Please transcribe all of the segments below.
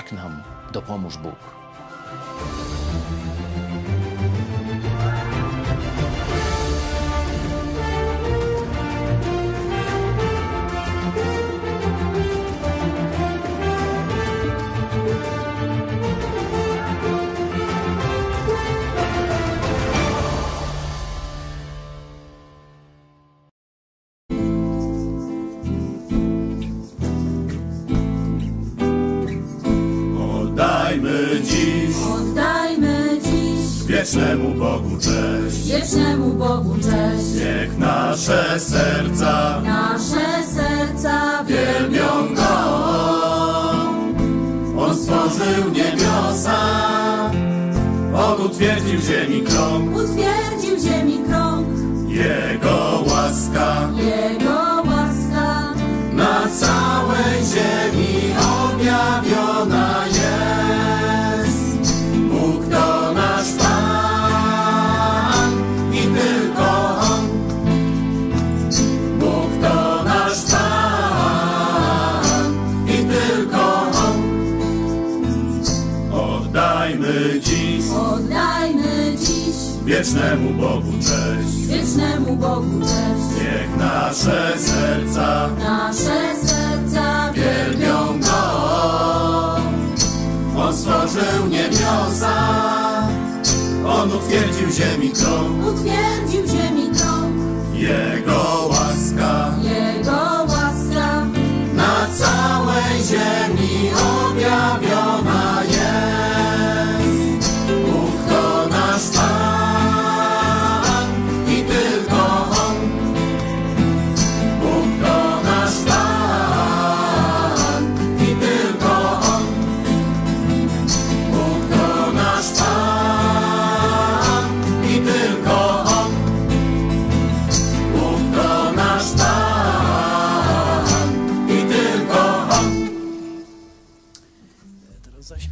Tak nam dopomóż Bóg. Wiecznemu Bogu cześć. wiecznemu Bogu cześć. Niech nasze serca Nasze serca wielbią Go. On stworzył niebiosa, On utwierdził ziemi krąg. utwierdził ziemi krąg. Jego łaska Jego wiecznemu Bogu cześć. wiecznemu Bogu cześć. Niech nasze serca Nasze serca wielbią Go. On stworzył niebiosa, On utwierdził ziemi krąg. utwierdził ziemi krąg. Jego łaska Jego łaska na całej ziemi objawiona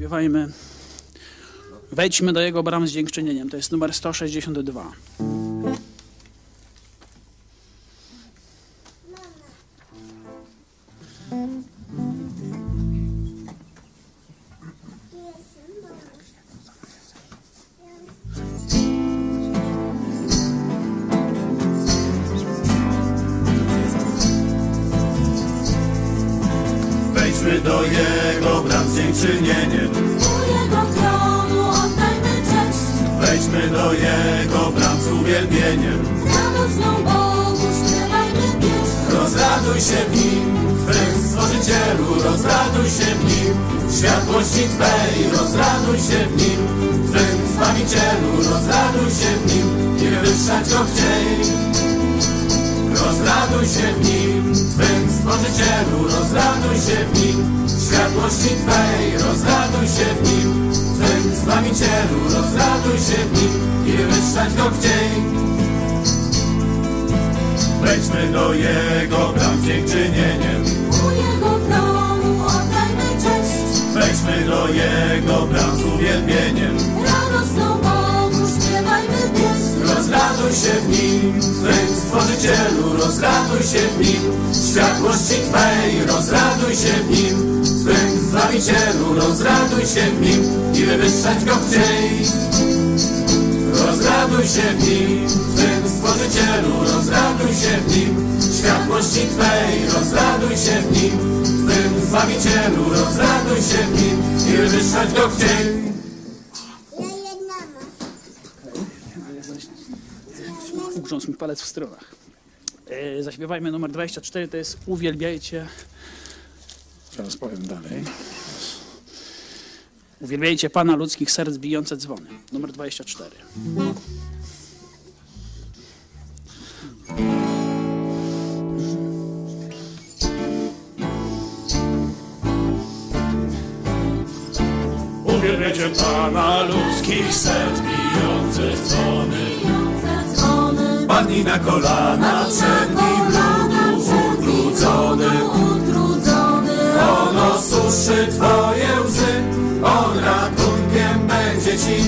Teraz zaśpiewajmy. Wejdźmy do Jego bram z dziękczynieniem. To jest numer 162. Wejdźmy do Jego bram z dziękczynieniem. Do Jego bram z uwielbieniem. Radosną Bogu śpiewajmy pieśń. Rozraduj się w Nim, Twym Stworzycielu, rozraduj się w Nim. Światłości Twej, rozraduj się w Nim. Twym Zbawicielu, rozraduj się w Nim. Niech wywyższać Go chciej. Rozraduj się w Nim, Twym Stworzycielu, rozraduj się w Nim, światłości Twej, rozraduj się w Nim, Twym Zbawicielu, rozraduj się w Nim i wywyższać Go chciej. Wejdźmy do Jego bram z dziękczynieniem, U Jego tronu oddajmy cześć. wejdźmy do Jego bram z uwielbieniem. Rozraduj się w nim, Twym Stworzycielu, rozraduj się w nim, światłości Twej, rozraduj się w nim, Twym Zbawicielu, rozraduj się w nim. I wywyższać Go chciej. Rozraduj się w nim, Twym Stworzycielu, rozraduj się w nim, światłości Twej, rozraduj się w nim, Twym Zbawicielu, rozraduj się w nim. I wywyższać Go chciej. Ugrząsł mi palec w stronach. E, zaśpiewajmy numer 24, to jest Uwielbiajcie. Teraz powiem dalej. Uwielbiajcie Pana ludzkich serc bijące dzwony. Numer 24. Uwielbiajcie Pana ludzkich serc bijących dzwony. Padnij na kolana przed Nim ludu utrudzony. Utrudzony. On osuszy Twoje łzy, On ratunkiem będzie Ci.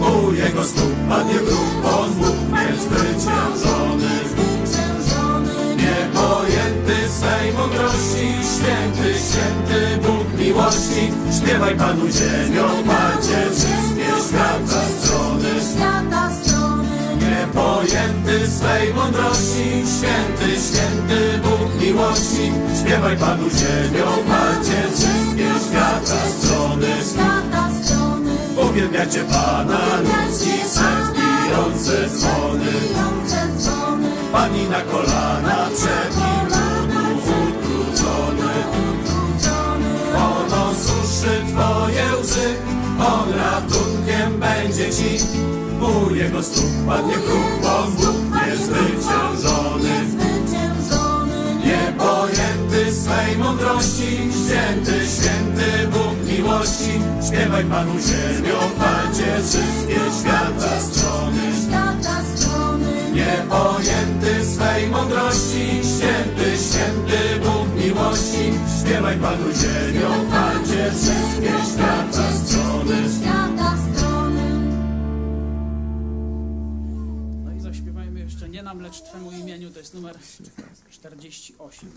U Jego stóp padnie grób, On Bóg niezwyciężony. Zwyciężony. Niepojęty swej mądrości, święty, święty Bóg miłości. Śpiewaj Panu ziemią, Padzie, wszystkie. Świata strony. Niepojęty swej mądrości, święty, święty Bóg miłości. Śpiewaj Panu ziemią, Padzie, wszystkie świata strony. Świata strony. Uwielbiacie Pana, ludzki serc bijące dzwony. Pani na kolana przed Nim ludu utrudzony. Utrudzony. On osuszy Twoje łzy, On ratunkiem będzie Ci. U Jego stóp padnie grób, On Bóg niezwyciężony. Zwyciężony. Niepojęty swej mądrości, święty, święty Bóg miłości. Śpiewaj Panu ziemią, Padzie, wszystkie świata strony. Świata strony. Niepojęty swej mądrości, święty, święty Bóg miłości. Śpiewaj Panu ziemią, Padzie, wszystkie świata strony. No i zaśpiewajmy jeszcze Nie nam, lecz Twemu imieniu, to jest numer 48.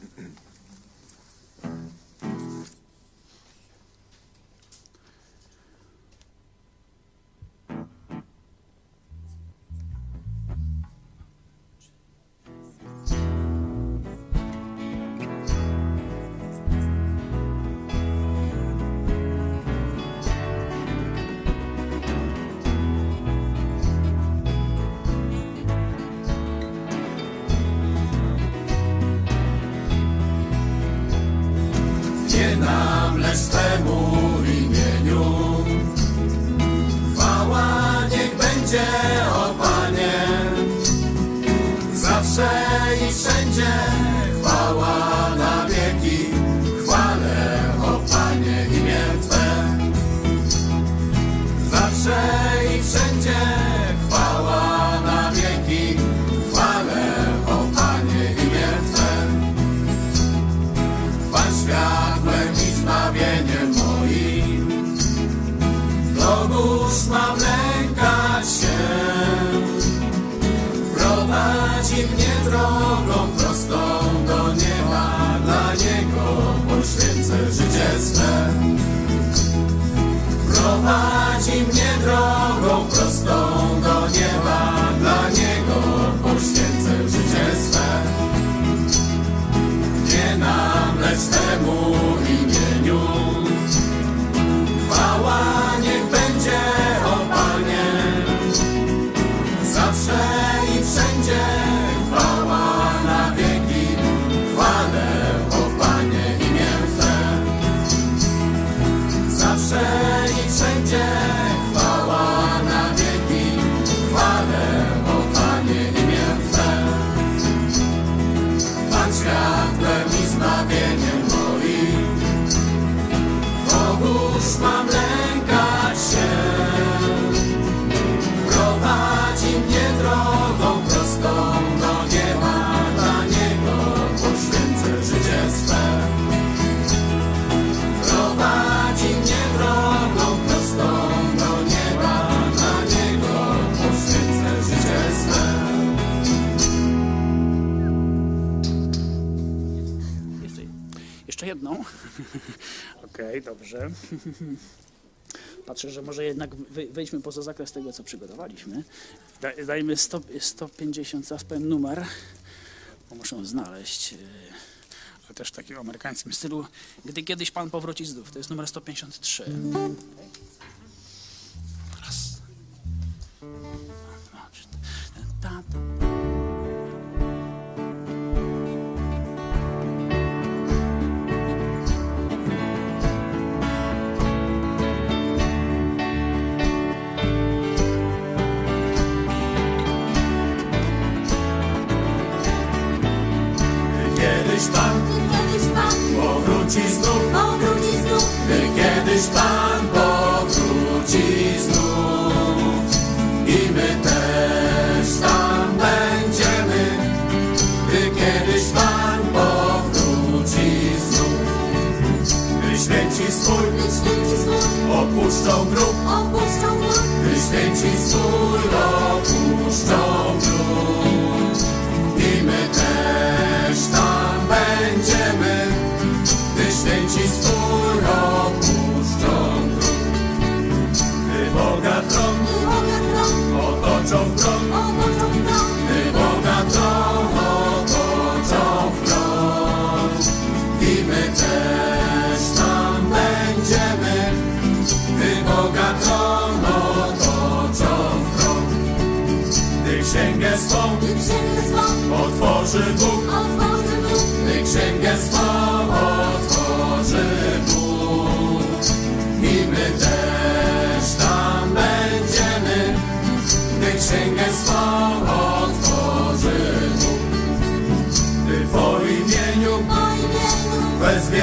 Twemu imieniu. Chwała niech będzie, swe. Prowadzi mnie drogą prostą Okej, dobrze. Patrzę, że może jednak wejdźmy poza zakres tego, co przygotowaliśmy. Da, dajmy 100, 150, zaraz powiem numer, bo muszę znaleźć. yy, Ale też w takim amerykańskim stylu. Gdy kiedyś Pan powróci zdrów, to jest numer 153. Raz. Dwa, trzy, ta, ta. Powróci znów, powróci znów, gdy kiedyś Pan powróci znów. I my też tam będziemy, gdy kiedyś Pan powróci znów. Gdy święci swój opuszczą grób, opuszczą gór, gdy święci swój opuszczą grób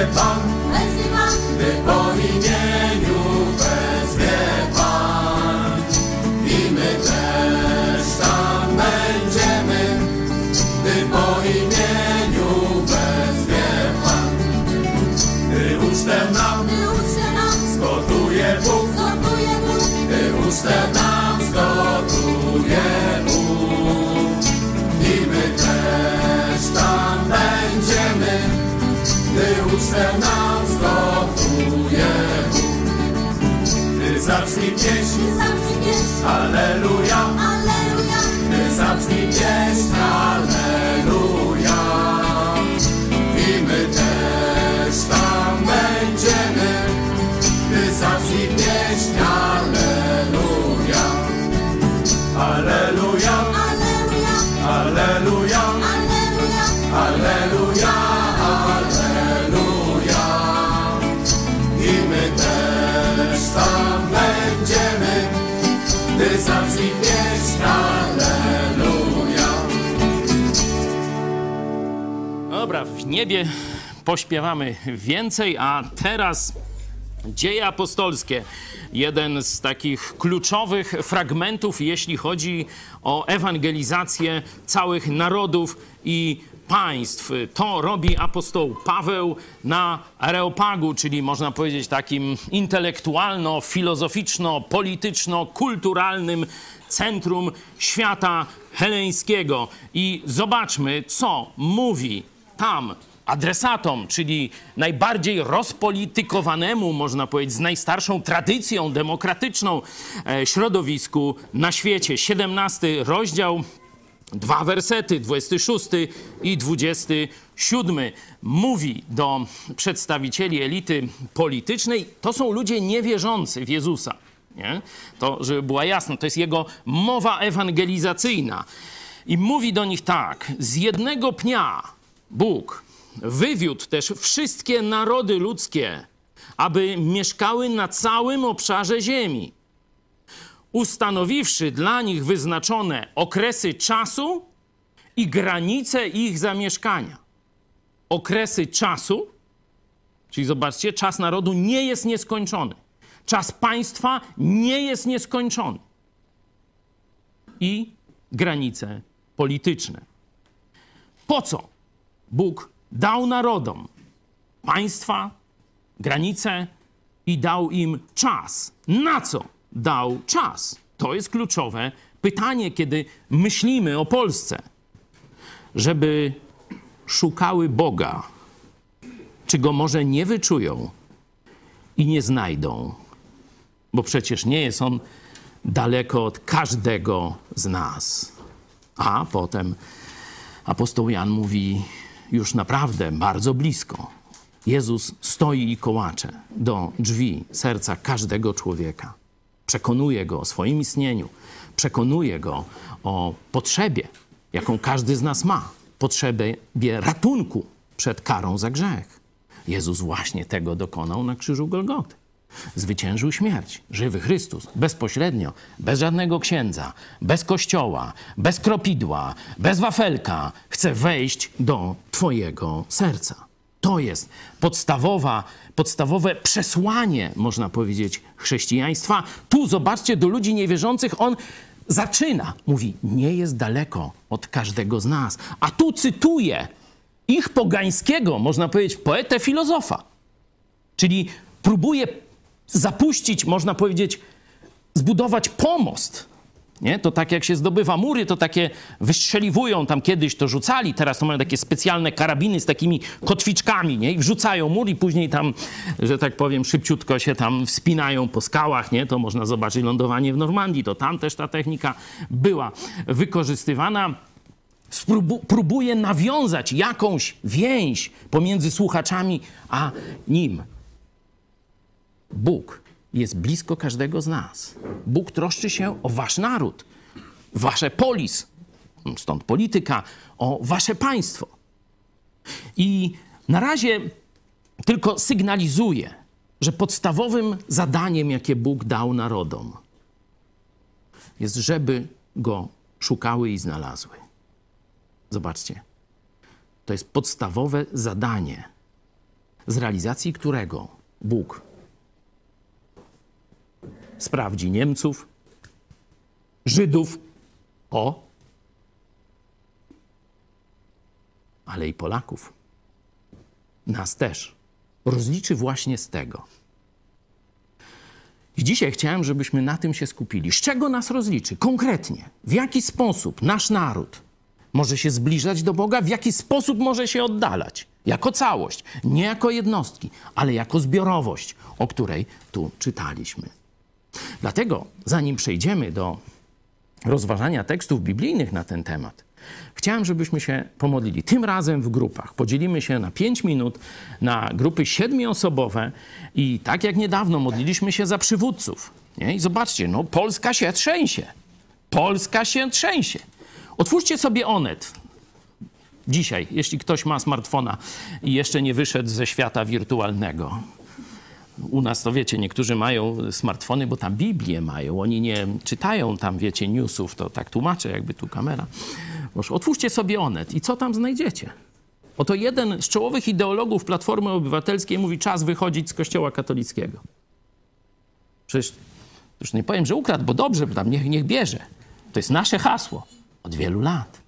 Pan, wezwie Pan, ucztę nam zgotuje. Gdy zabrzmi pieśń, Alleluja, Alleluja, gdy zabrzmi pieśń, Alleluja. Dobra, w niebie pośpiewamy więcej, a teraz dzieje apostolskie. Jeden z takich kluczowych fragmentów, jeśli chodzi o ewangelizację całych narodów i państw. To robi apostoł Paweł na Areopagu, czyli można powiedzieć takim intelektualno-filozoficzno-polityczno-kulturalnym centrum świata heleńskiego. I zobaczmy, co mówi tam adresatom, czyli najbardziej rozpolitykowanemu, można powiedzieć, z najstarszą tradycją demokratyczną e, środowisku na świecie. 17 rozdział, dwa wersety, 26 i 27, mówi do przedstawicieli elity politycznej, to są ludzie niewierzący w Jezusa. Nie? To, żeby była jasna, to jest jego mowa ewangelizacyjna. I mówi do nich tak: Z jednego pnia Bóg wywiódł też wszystkie narody ludzkie, aby mieszkały na całym obszarze ziemi, ustanowiwszy dla nich wyznaczone okresy czasu i granice ich zamieszkania. okresy czasu, czyli zobaczcie, czas narodu nie jest nieskończony. Czas państwa nie jest nieskończony. I granice polityczne. Po co Bóg dał narodom państwa, granice i dał im czas? Na co dał czas? To jest kluczowe pytanie, kiedy myślimy o Polsce. Żeby szukały Boga, czy go może nie wyczują i nie znajdą, bo przecież nie jest on daleko od każdego z nas. A potem apostoł Jan mówi już naprawdę bardzo blisko. Jezus stoi i kołacze do drzwi serca każdego człowieka. Przekonuje go o swoim istnieniu, przekonuje go o potrzebie, jaką każdy z nas ma potrzebie ratunku przed karą za grzech. Jezus właśnie tego dokonał na krzyżu Golgoty. Zwyciężył śmierć. Żywy Chrystus, bezpośrednio, bez żadnego księdza, bez kościoła, bez kropidła, bez wafelka, chce wejść do Twojego serca. To jest podstawowa, podstawowe przesłanie, można powiedzieć, chrześcijaństwa. Tu zobaczcie, do ludzi niewierzących on zaczyna. Mówi, nie jest daleko od każdego z nas. A tu cytuję ich pogańskiego, można powiedzieć, poetę filozofa. Czyli próbuje zapuścić, można powiedzieć, zbudować pomost. Nie? To tak jak się zdobywa mury, to takie wystrzeliwują, tam kiedyś to rzucali, teraz to mają takie specjalne karabiny z takimi kotwiczkami, nie? I wrzucają mur i później tam, że tak powiem, szybciutko się tam wspinają po skałach, nie? To można zobaczyć lądowanie w Normandii, to tam też ta technika była wykorzystywana. Próbuje nawiązać jakąś więź pomiędzy słuchaczami a nim. Bóg jest blisko każdego z nas. Bóg troszczy się o wasz naród, wasze polis, stąd polityka, o wasze państwo. I na razie tylko sygnalizuje, że podstawowym zadaniem, jakie Bóg dał narodom, jest, żeby go szukały i znalazły. Zobaczcie, to jest podstawowe zadanie, z realizacji którego Bóg sprawdzi Niemców, Żydów, o, ale i Polaków. Nas też. Rozliczy właśnie z tego. I dzisiaj chciałem, żebyśmy na tym się skupili. Z czego nas rozliczy? Konkretnie. W jaki sposób nasz naród może się zbliżać do Boga, w jaki sposób może się oddalać. Jako całość, nie jako jednostki, ale jako zbiorowość, o której tu czytaliśmy. Dlatego, zanim przejdziemy do rozważania tekstów biblijnych na ten temat, chciałem, żebyśmy się pomodlili. Tym razem w grupach. Podzielimy się na 5 minut na grupy siedmioosobowe i tak jak niedawno modliliśmy się za przywódców. Nie? I zobaczcie, no Polska się trzęsie. Polska się trzęsie. Otwórzcie sobie Onet. Dzisiaj, jeśli ktoś ma smartfona i jeszcze nie wyszedł ze świata wirtualnego. U nas to wiecie, niektórzy mają smartfony, bo tam Biblię mają. Oni nie czytają tam, wiecie, newsów, to tak tłumaczę, jakby tu kamera. Może otwórzcie sobie Onet i co tam znajdziecie? Oto jeden z czołowych ideologów Platformy Obywatelskiej mówi, czas wychodzić z kościoła katolickiego. Przecież już nie powiem, że ukradł, bo dobrze, bo tam niech, niech bierze. To jest nasze hasło od wielu lat.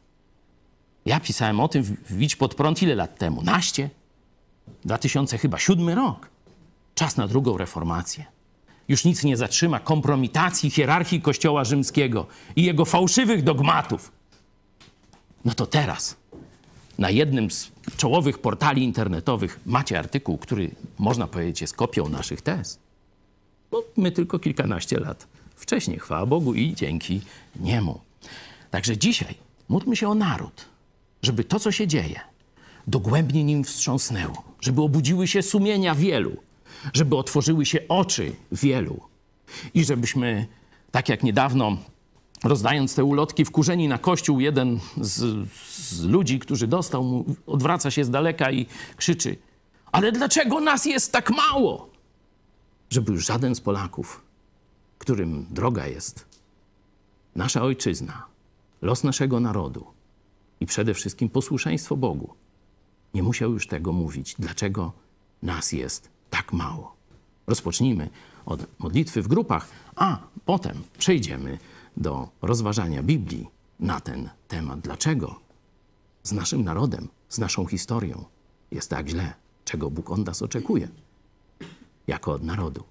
Ja pisałem o tym w Widź pod prąd ile lat temu? Naście? 2000 chyba siódmy rok. Czas na drugą reformację. Już nic nie zatrzyma kompromitacji hierarchii Kościoła rzymskiego i jego fałszywych dogmatów. No to teraz na jednym z czołowych portali internetowych macie artykuł, który można powiedzieć jest kopią naszych tez. Bo my tylko kilkanaście lat wcześniej, chwała Bogu i dzięki niemu. Także dzisiaj módlmy się o naród, żeby to, co się dzieje, dogłębnie nim wstrząsnęło, żeby obudziły się sumienia wielu, żeby otworzyły się oczy wielu i żebyśmy, tak jak niedawno, rozdając te ulotki wkurzeni na kościół, jeden z, z ludzi, który dostał, mu, odwraca się z daleka i krzyczy: Ale dlaczego nas jest tak mało? Żeby już żaden z Polaków, którym droga jest nasza ojczyzna, los naszego narodu i przede wszystkim posłuszeństwo Bogu, nie musiał już tego mówić. Dlaczego nas jest tak mało? Rozpocznijmy od modlitwy w grupach, a potem przejdziemy do rozważania Biblii na ten temat. Dlaczego z naszym narodem, z naszą historią jest tak źle? Czego Bóg od nas oczekuje? Jako od narodu.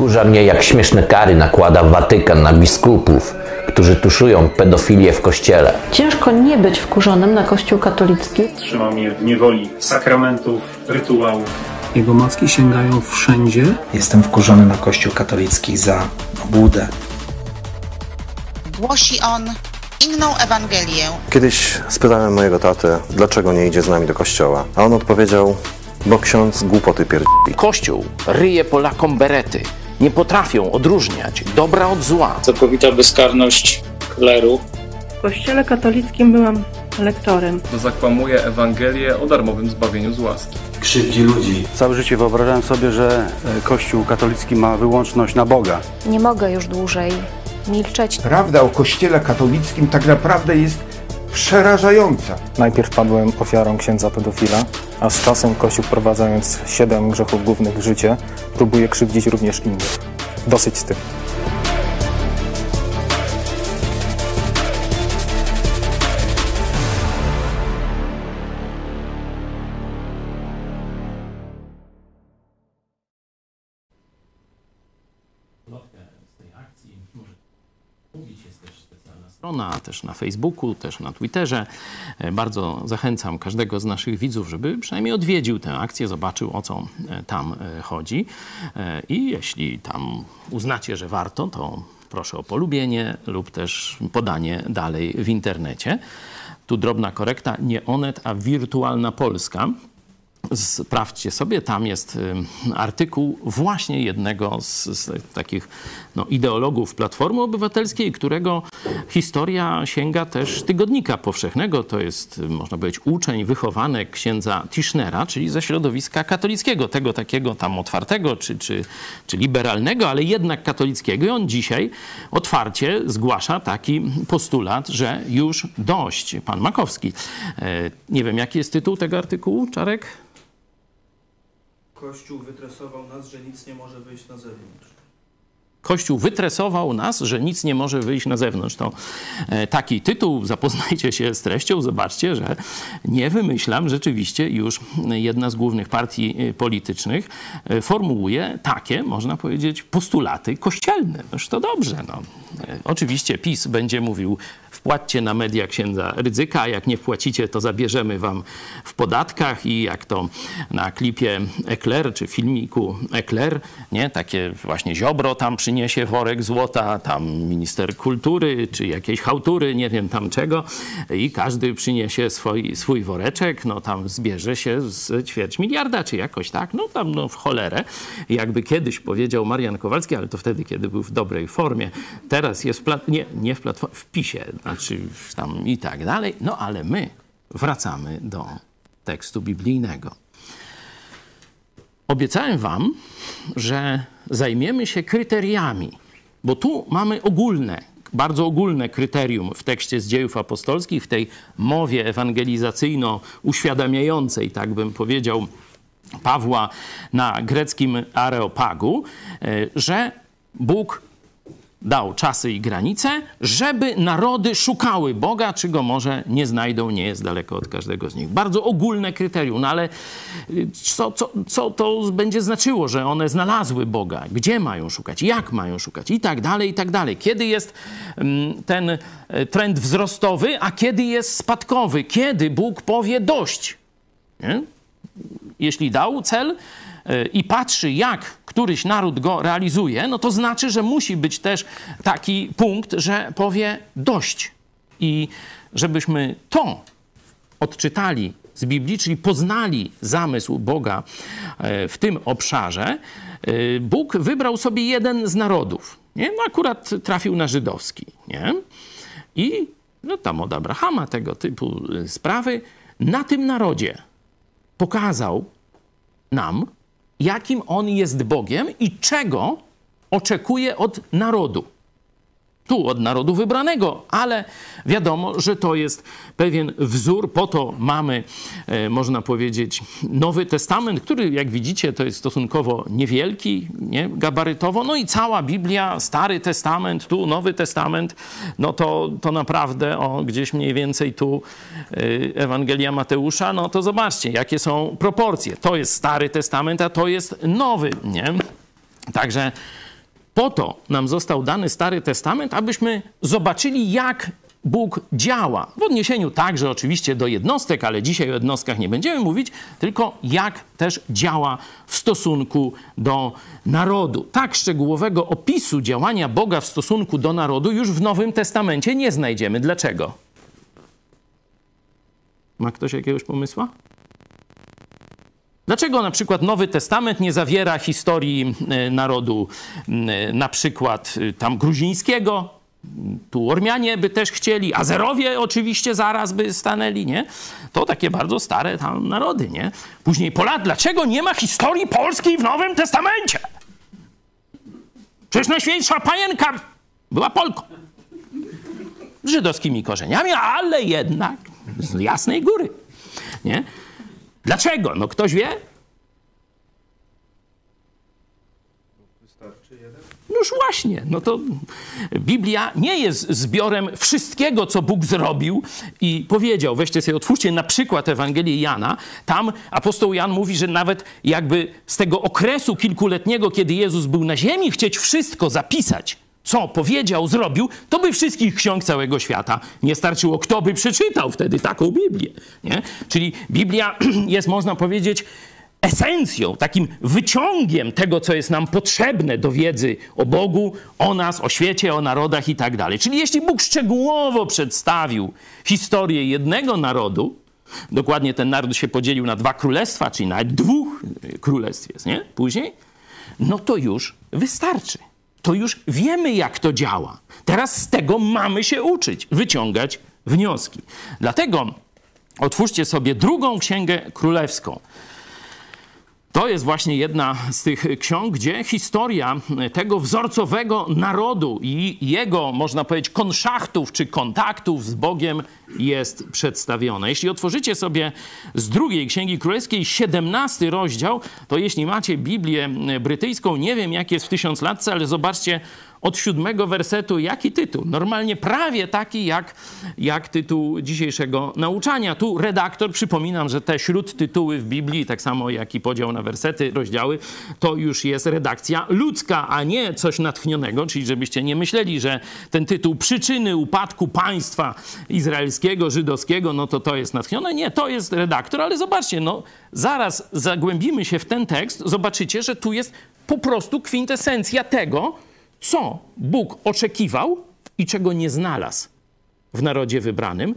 Wkurza mnie, jak śmieszne kary nakłada Watykan na biskupów, którzy tuszują pedofilię w kościele. Ciężko nie być wkurzonym na Kościół katolicki. Trzymał mnie w niewoli sakramentów, rytuałów. Jego macki sięgają wszędzie. Jestem wkurzony na Kościół katolicki za obłudę. Głosi on inną Ewangelię. Kiedyś spytałem mojego tatę, dlaczego nie idzie z nami do kościoła, a on odpowiedział, bo ksiądz głupoty pierdoli. Kościół ryje Polakom berety. Nie potrafią odróżniać dobra od zła. Całkowita bezkarność kleru. W kościele katolickim byłam lektorem. To zakłamuje Ewangelię o darmowym zbawieniu z łaski. Krzywdzi ludzi. Całe życie wyobrażałem sobie, że Kościół katolicki ma wyłączność na Boga. Nie mogę już dłużej milczeć. Prawda o Kościele katolickim tak naprawdę jest przerażająca. Najpierw padłem ofiarą księdza pedofila, a z czasem Kościół wprowadzając siedem grzechów głównych w życie, próbuje krzywdzić również innych. Dosyć z tym. Strona, też na Facebooku, też na Twitterze. Bardzo zachęcam każdego z naszych widzów, żeby przynajmniej odwiedził tę akcję, zobaczył o co tam chodzi. I jeśli tam uznacie, że warto, to proszę o polubienie lub też podanie dalej w internecie. Tu drobna korekta, nie Onet, a Wirtualna Polska. Sprawdźcie sobie, tam jest artykuł właśnie jednego z, z takich no, ideologów Platformy Obywatelskiej, którego historia sięga też Tygodnika Powszechnego. To jest, można powiedzieć, uczeń, wychowanek księdza Tischnera, czyli ze środowiska katolickiego, tego takiego tam otwartego czy, czy, czy liberalnego, ale jednak katolickiego. I on dzisiaj otwarcie zgłasza taki postulat, że już dość. Pan Makowski. Nie wiem, jaki jest tytuł tego artykułu, Czarek? Kościół wytresował nas, że nic nie może wyjść na zewnątrz. Kościół wytresował nas, że nic nie może wyjść na zewnątrz. To taki tytuł, zapoznajcie się z treścią, zobaczcie, że nie wymyślam. Rzeczywiście już jedna z głównych partii politycznych formułuje takie, można powiedzieć, postulaty kościelne. Noż to dobrze. No. Oczywiście PiS będzie mówił, wpłaccie na media księdza Rydzyka, jak nie wpłacicie, to zabierzemy wam w podatkach i jak to na klipie Ekler, czy filmiku Ekler, nie, takie właśnie ziobro tam przyniesie worek złota, tam minister kultury, czy jakiejś hałtury, nie wiem tam czego i każdy przyniesie swój, swój woreczek, no tam zbierze się z ćwierć miliarda, czy jakoś tak, no tam no w cholerę. Jakby kiedyś powiedział Marian Kowalski, ale to wtedy, kiedy był w dobrej formie, teraz jest w, plat- nie, nie w, platform- w PiSie, znaczy tam i tak dalej, no ale my wracamy do tekstu biblijnego. Obiecałem wam, że zajmiemy się kryteriami, bo tu mamy ogólne, bardzo ogólne kryterium w tekście z dziejów apostolskich, w tej mowie ewangelizacyjno-uświadamiającej, tak bym powiedział, Pawła na greckim Areopagu, że Bóg dał czasy i granice, żeby narody szukały Boga, czy go może nie znajdą, nie jest daleko od każdego z nich. Bardzo ogólne kryterium, no ale co, co, co to będzie znaczyło, że one znalazły Boga? Gdzie mają szukać? Jak mają szukać? I tak dalej, i tak dalej. Kiedy jest ten trend wzrostowy, a kiedy jest spadkowy? Kiedy Bóg powie dość? Nie? Jeśli dał cel, i patrzy, jak któryś naród go realizuje, no to znaczy, że musi być też taki punkt, że powie dość. I żebyśmy to odczytali z Biblii, czyli poznali zamysł Boga w tym obszarze, Bóg wybrał sobie jeden z narodów. Nie? No akurat trafił na żydowski. Nie? I no tam od Abrahama tego typu sprawy na tym narodzie pokazał nam, jakim on jest Bogiem i czego oczekuje od narodu. Tu od narodu wybranego, ale wiadomo, że to jest pewien wzór. Po to mamy, e, można powiedzieć, Nowy Testament, który, jak widzicie, to jest stosunkowo niewielki, nie? gabarytowo. No i cała Biblia, Stary Testament, tu Nowy Testament, no to, to naprawdę o, gdzieś mniej więcej tu e, Ewangelia Mateusza, no to zobaczcie, jakie są proporcje. To jest Stary Testament, a to jest Nowy, nie? Także Po to nam został dany Stary Testament, abyśmy zobaczyli, jak Bóg działa. W odniesieniu także oczywiście do jednostek, ale dzisiaj o jednostkach nie będziemy mówić, tylko jak też działa w stosunku do narodu. Tak szczegółowego opisu działania Boga w stosunku do narodu już w Nowym Testamencie nie znajdziemy. Dlaczego? Ma ktoś jakiegoś pomysła? Dlaczego na przykład Nowy Testament nie zawiera historii e, narodu e, na przykład e, tam gruzińskiego? Tu Ormianie by też chcieli, Azerowie oczywiście zaraz by stanęli, nie? To takie bardzo stare tam narody, nie? Później Polacy. Dlaczego nie ma historii polskiej w Nowym Testamencie? Przecież Najświętsza Panienka była Polką. Żydowskimi korzeniami, ale jednak z Jasnej Góry, nie? Dlaczego? No ktoś wie? Noż właśnie, no to Biblia nie jest zbiorem wszystkiego, co Bóg zrobił i powiedział. Weźcie sobie, otwórzcie na przykład Ewangelię Jana. Tam apostoł Jan mówi, że nawet jakby z tego okresu kilkuletniego, kiedy Jezus był na ziemi, chcieć wszystko zapisać, co powiedział, zrobił, to by wszystkich ksiąg całego świata nie starczyło. Kto by przeczytał wtedy taką Biblię? Nie? Czyli Biblia jest, można powiedzieć, esencją, takim wyciągiem tego, co jest nam potrzebne do wiedzy o Bogu, o nas, o świecie, o narodach i tak dalej. Czyli jeśli Bóg szczegółowo przedstawił historię jednego narodu, dokładnie ten naród się podzielił na dwa królestwa, czyli nawet dwóch królestw jest, nie? Później, no to już wystarczy. To już wiemy, jak to działa. Teraz z tego mamy się uczyć, wyciągać wnioski. Dlatego otwórzcie sobie drugą księgę królewską. To jest właśnie jedna z tych ksiąg, gdzie historia tego wzorcowego narodu i jego, można powiedzieć, konszachtów czy kontaktów z Bogiem jest przedstawiona. Jeśli otworzycie sobie z drugiej Księgi Królewskiej 17 rozdział, to jeśli macie Biblię brytyjską, nie wiem jak jest w tysiąclatce, ale zobaczcie od siódmego wersetu, jaki tytuł? Normalnie prawie taki jak, jak tytuł dzisiejszego nauczania. Tu redaktor, przypominam, że te śródtytuły w Biblii, tak samo jak i podział na wersety, rozdziały, to już jest redakcja ludzka, a nie coś natchnionego, czyli żebyście nie myśleli, że ten tytuł przyczyny upadku państwa izraelskiego, żydowskiego, no to to jest natchnione. Nie, to jest redaktor, ale zobaczcie, no zaraz zagłębimy się w ten tekst, zobaczycie, że tu jest po prostu kwintesencja tego, co Bóg oczekiwał i czego nie znalazł w narodzie wybranym,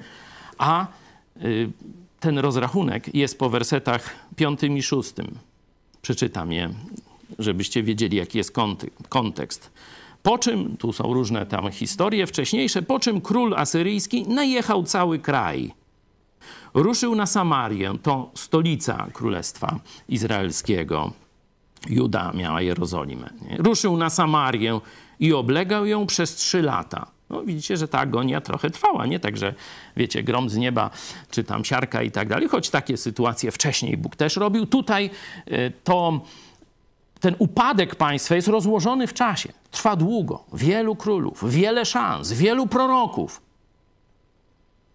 a y, ten rozrachunek jest po wersetach piątym i szóstym. Przeczytam je, żebyście wiedzieli, jaki jest kontekst. Po czym, tu są różne tam historie wcześniejsze, po czym król asyryjski najechał cały kraj. Ruszył na Samarię, to stolica królestwa izraelskiego Juda miała Jerozolimę. Nie? Ruszył na Samarię i oblegał ją przez trzy lata. No, widzicie, że ta agonia trochę trwała, nie tak, że wiecie, grom z nieba, czy tam siarka i tak dalej, choć takie sytuacje wcześniej Bóg też robił. Tutaj y, to ten upadek państwa jest rozłożony w czasie. Trwa długo. Wielu królów, wiele szans, wielu proroków.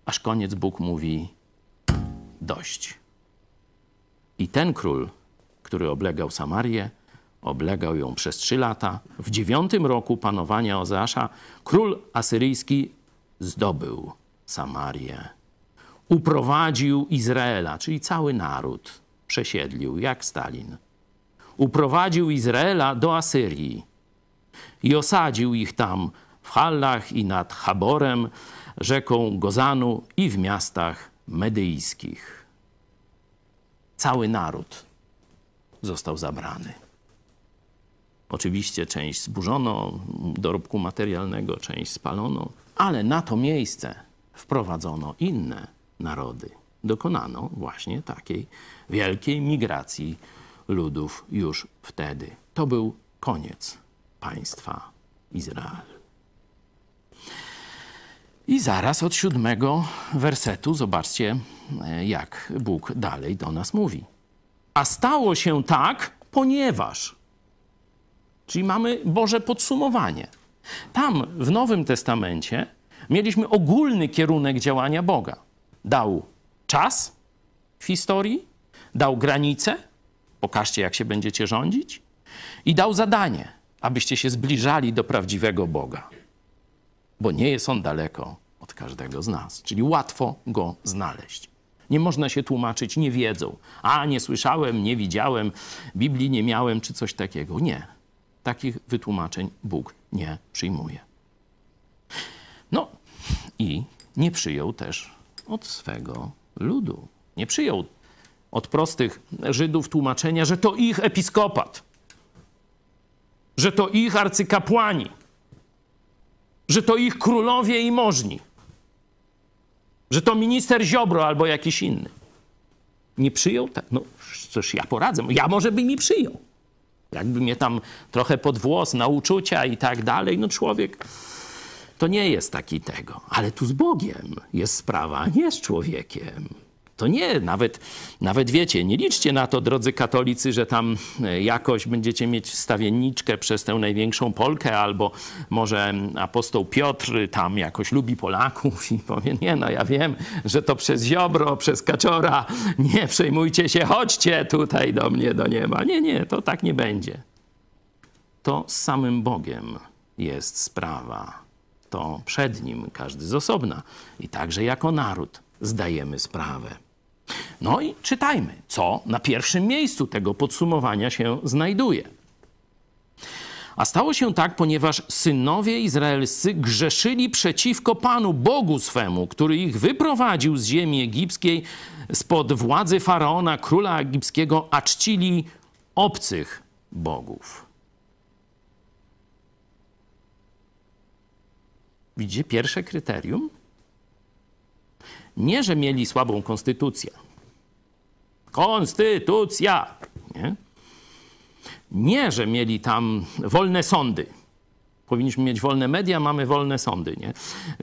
Aż koniec Bóg mówi dość. I ten król który oblegał Samarię, oblegał ją przez trzy lata. W dziewiątym roku panowania Ozeasza król asyryjski zdobył Samarię. Uprowadził Izraela, czyli cały naród, przesiedlił jak Stalin. Uprowadził Izraela do Asyrii i osadził ich tam w Hallach i nad Haborem, rzeką Gozanu i w miastach medyjskich. Cały naród został zabrany. Oczywiście część zburzono, dorobku materialnego, część spalono, ale na to miejsce wprowadzono inne narody. Dokonano właśnie takiej wielkiej migracji ludów już wtedy. To był koniec państwa Izrael. I zaraz od siódmego wersetu zobaczcie, jak Bóg dalej do nas mówi. A stało się tak, ponieważ. Czyli mamy Boże podsumowanie. Tam w Nowym Testamencie mieliśmy ogólny kierunek działania Boga. Dał czas w historii, dał granice, pokażcie jak się będziecie rządzić, i dał zadanie. abyście się zbliżali do prawdziwego Boga, bo nie jest on daleko od każdego z nas, czyli łatwo go znaleźć. Nie można się tłumaczyć niewiedzą. A, nie słyszałem, nie widziałem, Biblii nie miałem, czy coś takiego. Nie. Takich wytłumaczeń Bóg nie przyjmuje. No i nie przyjął też od swego ludu. Nie przyjął od prostych Żydów tłumaczenia, że to ich episkopat, że to ich arcykapłani, że to ich królowie i możni, że to minister Ziobro albo jakiś inny. Nie przyjął? Tak, no cóż, ja poradzę. Ja może by mi przyjął. Jakby mnie tam trochę pod włos na uczucia i tak dalej, no człowiek to nie jest taki tego. Ale tu z Bogiem jest sprawa, nie z człowiekiem. To nie, nawet, nawet wiecie, nie liczcie na to, drodzy katolicy, że tam e, jakoś będziecie mieć wstawienniczkę przez tę największą Polkę, albo może apostoł Piotr tam jakoś lubi Polaków i powie, nie no, ja wiem, że to przez Ziobro, przez Kaczora, nie przejmujcie się, chodźcie tutaj do mnie, do nieba. Nie, nie, to tak nie będzie. To z samym Bogiem jest sprawa. To przed Nim każdy z osobna i także jako naród zdajemy sprawę. No i czytajmy, co na pierwszym miejscu tego podsumowania się znajduje. A stało się tak, ponieważ synowie izraelscy grzeszyli przeciwko Panu Bogu swemu, który ich wyprowadził z ziemi egipskiej spod władzy faraona, króla egipskiego, a czcili obcych bogów. Widzicie pierwsze kryterium? Nie, że mieli słabą konstytucję. Konstytucja! Nie? nie, że mieli tam wolne sądy. Powinniśmy mieć wolne media, mamy wolne sądy. Nie?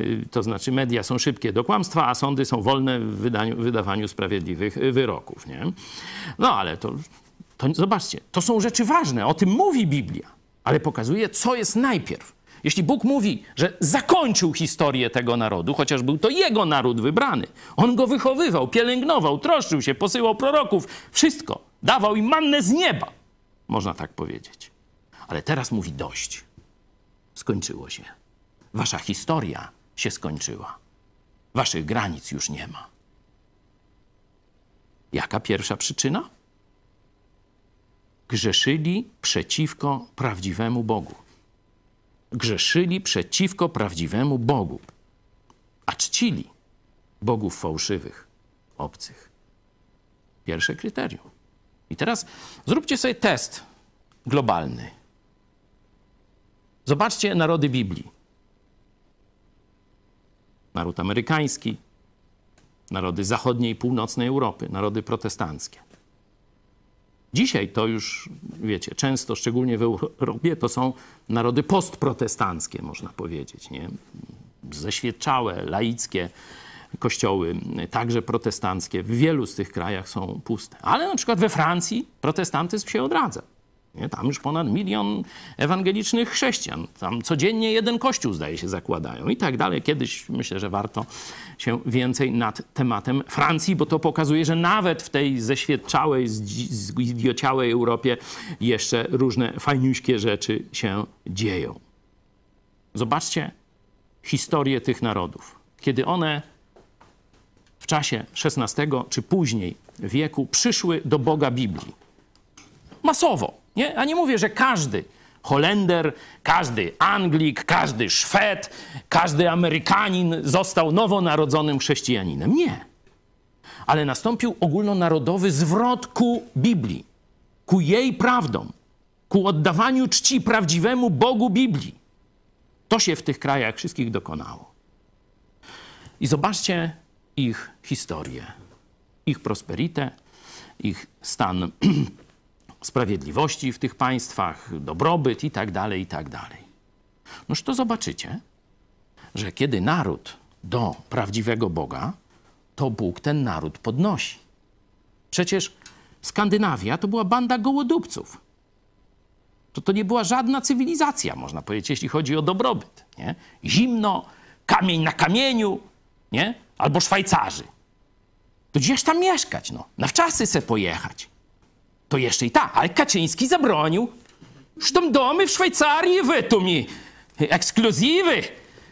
Y, to znaczy, media są szybkie do kłamstwa, a sądy są wolne w wydaniu, wydawaniu sprawiedliwych wyroków. Nie? No ale to, to zobaczcie, to są rzeczy ważne, o tym mówi Biblia, ale pokazuje, co jest najpierw. Jeśli Bóg mówi, że zakończył historię tego narodu, chociaż był to jego naród wybrany, on go wychowywał, pielęgnował, troszczył się, posyłał proroków, wszystko, dawał im mannę z nieba, można tak powiedzieć. Ale teraz mówi dość. Skończyło się. Wasza historia się skończyła. Waszych granic już nie ma. Jaka pierwsza przyczyna? Grzeszyli przeciwko prawdziwemu Bogu grzeszyli przeciwko prawdziwemu Bogu, a czcili bogów fałszywych, obcych. Pierwsze kryterium. I teraz zróbcie sobie test globalny. Zobaczcie narody Biblii. Naród amerykański, narody zachodniej i północnej Europy, narody protestanckie. Dzisiaj to już, wiecie, często, szczególnie w Europie, to są narody postprotestanckie, można powiedzieć, nie? Zeświadczałe, laickie kościoły, także protestanckie. W wielu z tych krajach są puste. Ale na przykład we Francji protestantyzm się odradza. Nie? Tam już ponad milion ewangelicznych chrześcijan. Tam codziennie jeden kościół, zdaje się, zakładają i tak dalej. Kiedyś myślę, że warto się więcej nad tematem Francji, bo to pokazuje, że nawet w tej zeświadczałej, zidiociałej Europie jeszcze różne fajniuśkie rzeczy się dzieją. Zobaczcie historię tych narodów. Kiedy one w czasie XVI czy później wieku przyszły do Boga Biblii. Masowo nie? A nie mówię, że każdy Holender, każdy Anglik, każdy Szwed, każdy Amerykanin został nowonarodzonym chrześcijaninem. Nie. Ale nastąpił ogólnonarodowy zwrot ku Biblii, ku jej prawdom, ku oddawaniu czci prawdziwemu Bogu Biblii. To się w tych krajach wszystkich dokonało. I zobaczcie ich historię, ich prosperitę, ich stan sprawiedliwości w tych państwach, dobrobyt i tak dalej, i tak dalej. Noż to zobaczycie, że kiedy naród do prawdziwego Boga, to Bóg ten naród podnosi. Przecież Skandynawia to była banda gołodupców. To, to nie była żadna cywilizacja, można powiedzieć, jeśli chodzi o dobrobyt. Nie? Zimno, kamień na kamieniu, nie? albo Szwajcarzy. To gdzież tam mieszkać? No? Na wczasy se pojechać to jeszcze i tak, ale Kaczyński zabronił. Zresztą domy w Szwajcarii wy tu mi ekskluzywy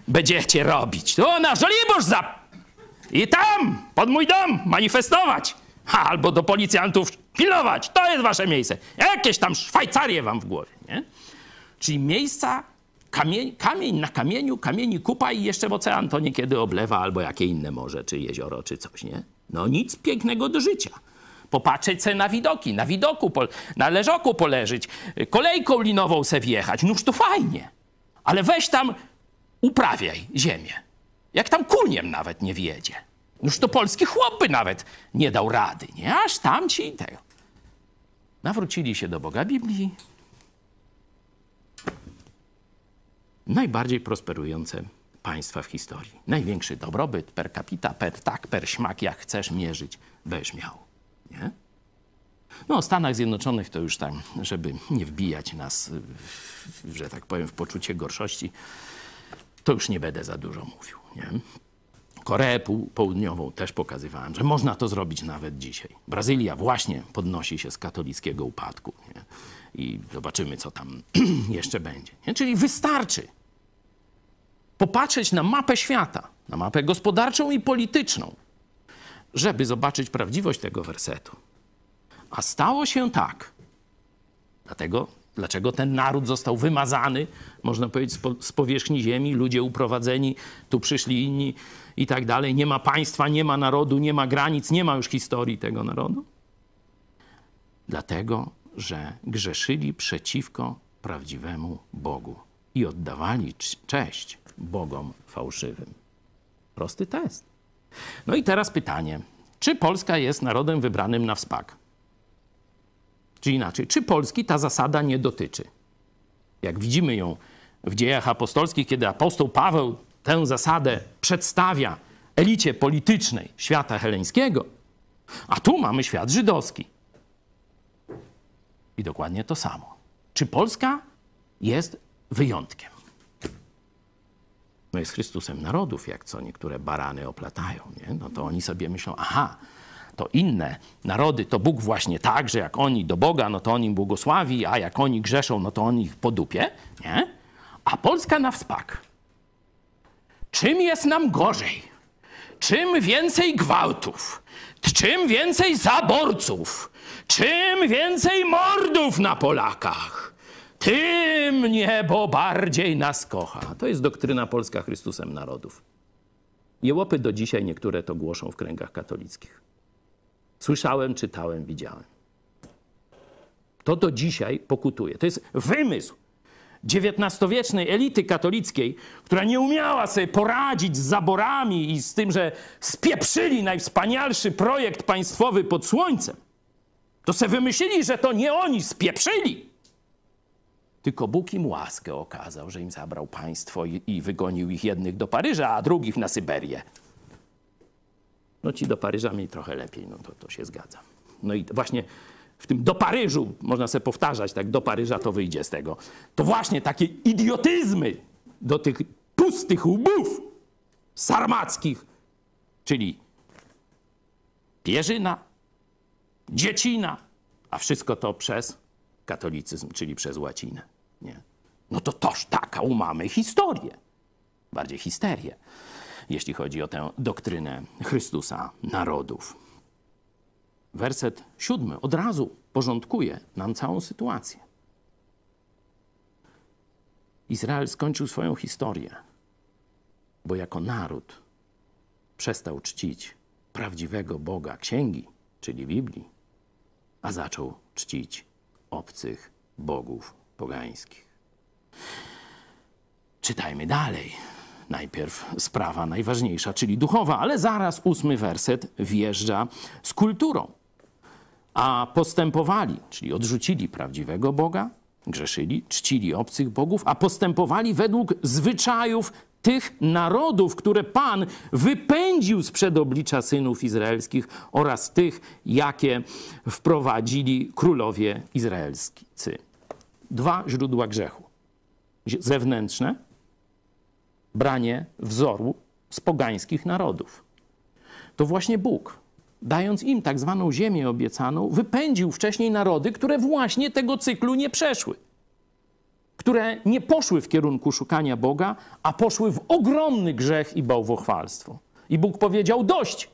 będziecie robić. To na Żoliborz za... I tam, pod mój dom, manifestować. Ha, albo do policjantów pilnować. To jest wasze miejsce. Jakieś tam Szwajcarie wam w głowie, nie? Czyli miejsca, kamień, kamień na kamieniu, kamieni kupa i jeszcze w ocean to niekiedy oblewa albo jakie inne morze, czy jezioro, czy coś, nie? No nic pięknego do życia. Popatrzeć se na widoki, na widoku, po, na leżoku poleżeć, kolejką linową se wjechać. Noż to fajnie. Ale weź tam, uprawiaj ziemię. Jak tam kuniem nawet nie wjedzie. Noż to polski chłop by nawet nie dał rady, nie? Aż tam ci tego. Nawrócili się do Boga Biblii. Najbardziej prosperujące państwa w historii. Największy dobrobyt per capita, per tak, per śmak, jak chcesz mierzyć, będziesz miał. Nie? No o Stanach Zjednoczonych to już tam, żeby nie wbijać nas, że tak powiem, w poczucie gorszości, to już nie będę za dużo mówił. Nie? Koreę Południową też pokazywałem, że można to zrobić nawet dzisiaj. Brazylia właśnie podnosi się z katolickiego upadku. Nie? I zobaczymy, co tam jeszcze będzie. Nie? Czyli wystarczy popatrzeć na mapę świata, na mapę gospodarczą i polityczną, żeby zobaczyć prawdziwość tego wersetu. A stało się tak. Dlatego, dlaczego ten naród został wymazany, można powiedzieć, z powierzchni ziemi, ludzie uprowadzeni, tu przyszli inni i tak dalej. Nie ma państwa, nie ma narodu, nie ma granic, nie ma już historii tego narodu? Dlatego, że grzeszyli przeciwko prawdziwemu Bogu i oddawali cześć Bogom fałszywym. Prosty test. No i teraz pytanie, czy Polska jest narodem wybranym na wspak? Czy inaczej, czy Polski ta zasada nie dotyczy? Jak widzimy ją w dziejach apostolskich, kiedy apostoł Paweł tę zasadę przedstawia elicie politycznej świata heleńskiego, a tu mamy świat żydowski. I dokładnie to samo. Czy Polska jest wyjątkiem? No jest Chrystusem narodów, jak co niektóre barany oplatają. Nie? No to oni sobie myślą, aha, to inne narody, to Bóg właśnie tak, że jak oni do Boga, no to on im błogosławi, a jak oni grzeszą, no to on ich podupie, nie? A Polska na wspak. Czym jest nam gorzej? Czym więcej gwałtów? Czym więcej zaborców? Czym więcej mordów na Polakach? Tym niebo bardziej nas kocha. To jest doktryna polska Chrystusem narodów. Jełopy do dzisiaj niektóre to głoszą w kręgach katolickich. Słyszałem, czytałem, widziałem. To do dzisiaj pokutuje. To jest wymysł XIX-wiecznej elity katolickiej, która nie umiała sobie poradzić z zaborami i z tym, że spieprzyli najwspanialszy projekt państwowy pod słońcem. To se wymyślili, że to nie oni spieprzyli. Tylko Bóg im łaskę okazał, że im zabrał państwo i, i wygonił ich jednych do Paryża, a drugich na Syberię. No ci do Paryża mieli trochę lepiej, no to, to się zgadza. No i właśnie w tym do Paryżu, można sobie powtarzać, tak do Paryża to wyjdzie z tego. To właśnie takie idiotyzmy do tych pustych łbów sarmackich, czyli Pierzyna, Dziecina, a wszystko to przez katolicyzm, czyli przez łacinę. Nie? No to toż taką mamy historię. Bardziej histerię jeśli chodzi o tę doktrynę Chrystusa narodów. Werset siódmy od razu porządkuje nam całą sytuację. Izrael skończył swoją historię, bo jako naród przestał czcić prawdziwego Boga Księgi, czyli Biblii, a zaczął czcić obcych bogów pogańskich. Czytajmy dalej najpierw sprawa najważniejsza, czyli duchowa, ale zaraz ósmy werset wjeżdża z kulturą. A postępowali, czyli odrzucili prawdziwego Boga, grzeszyli, czcili obcych bogów, a postępowali według zwyczajów tych narodów, które Pan wypędził sprzed oblicza synów izraelskich oraz tych, jakie wprowadzili królowie izraelscy. Dwa źródła grzechu. Zewnętrzne, branie wzoru z pogańskich narodów. To właśnie Bóg, dając im tak zwaną ziemię obiecaną, wypędził wcześniej narody, które właśnie tego cyklu nie przeszły. Które nie poszły w kierunku szukania Boga, a poszły w ogromny grzech i bałwochwalstwo. I Bóg powiedział: Dość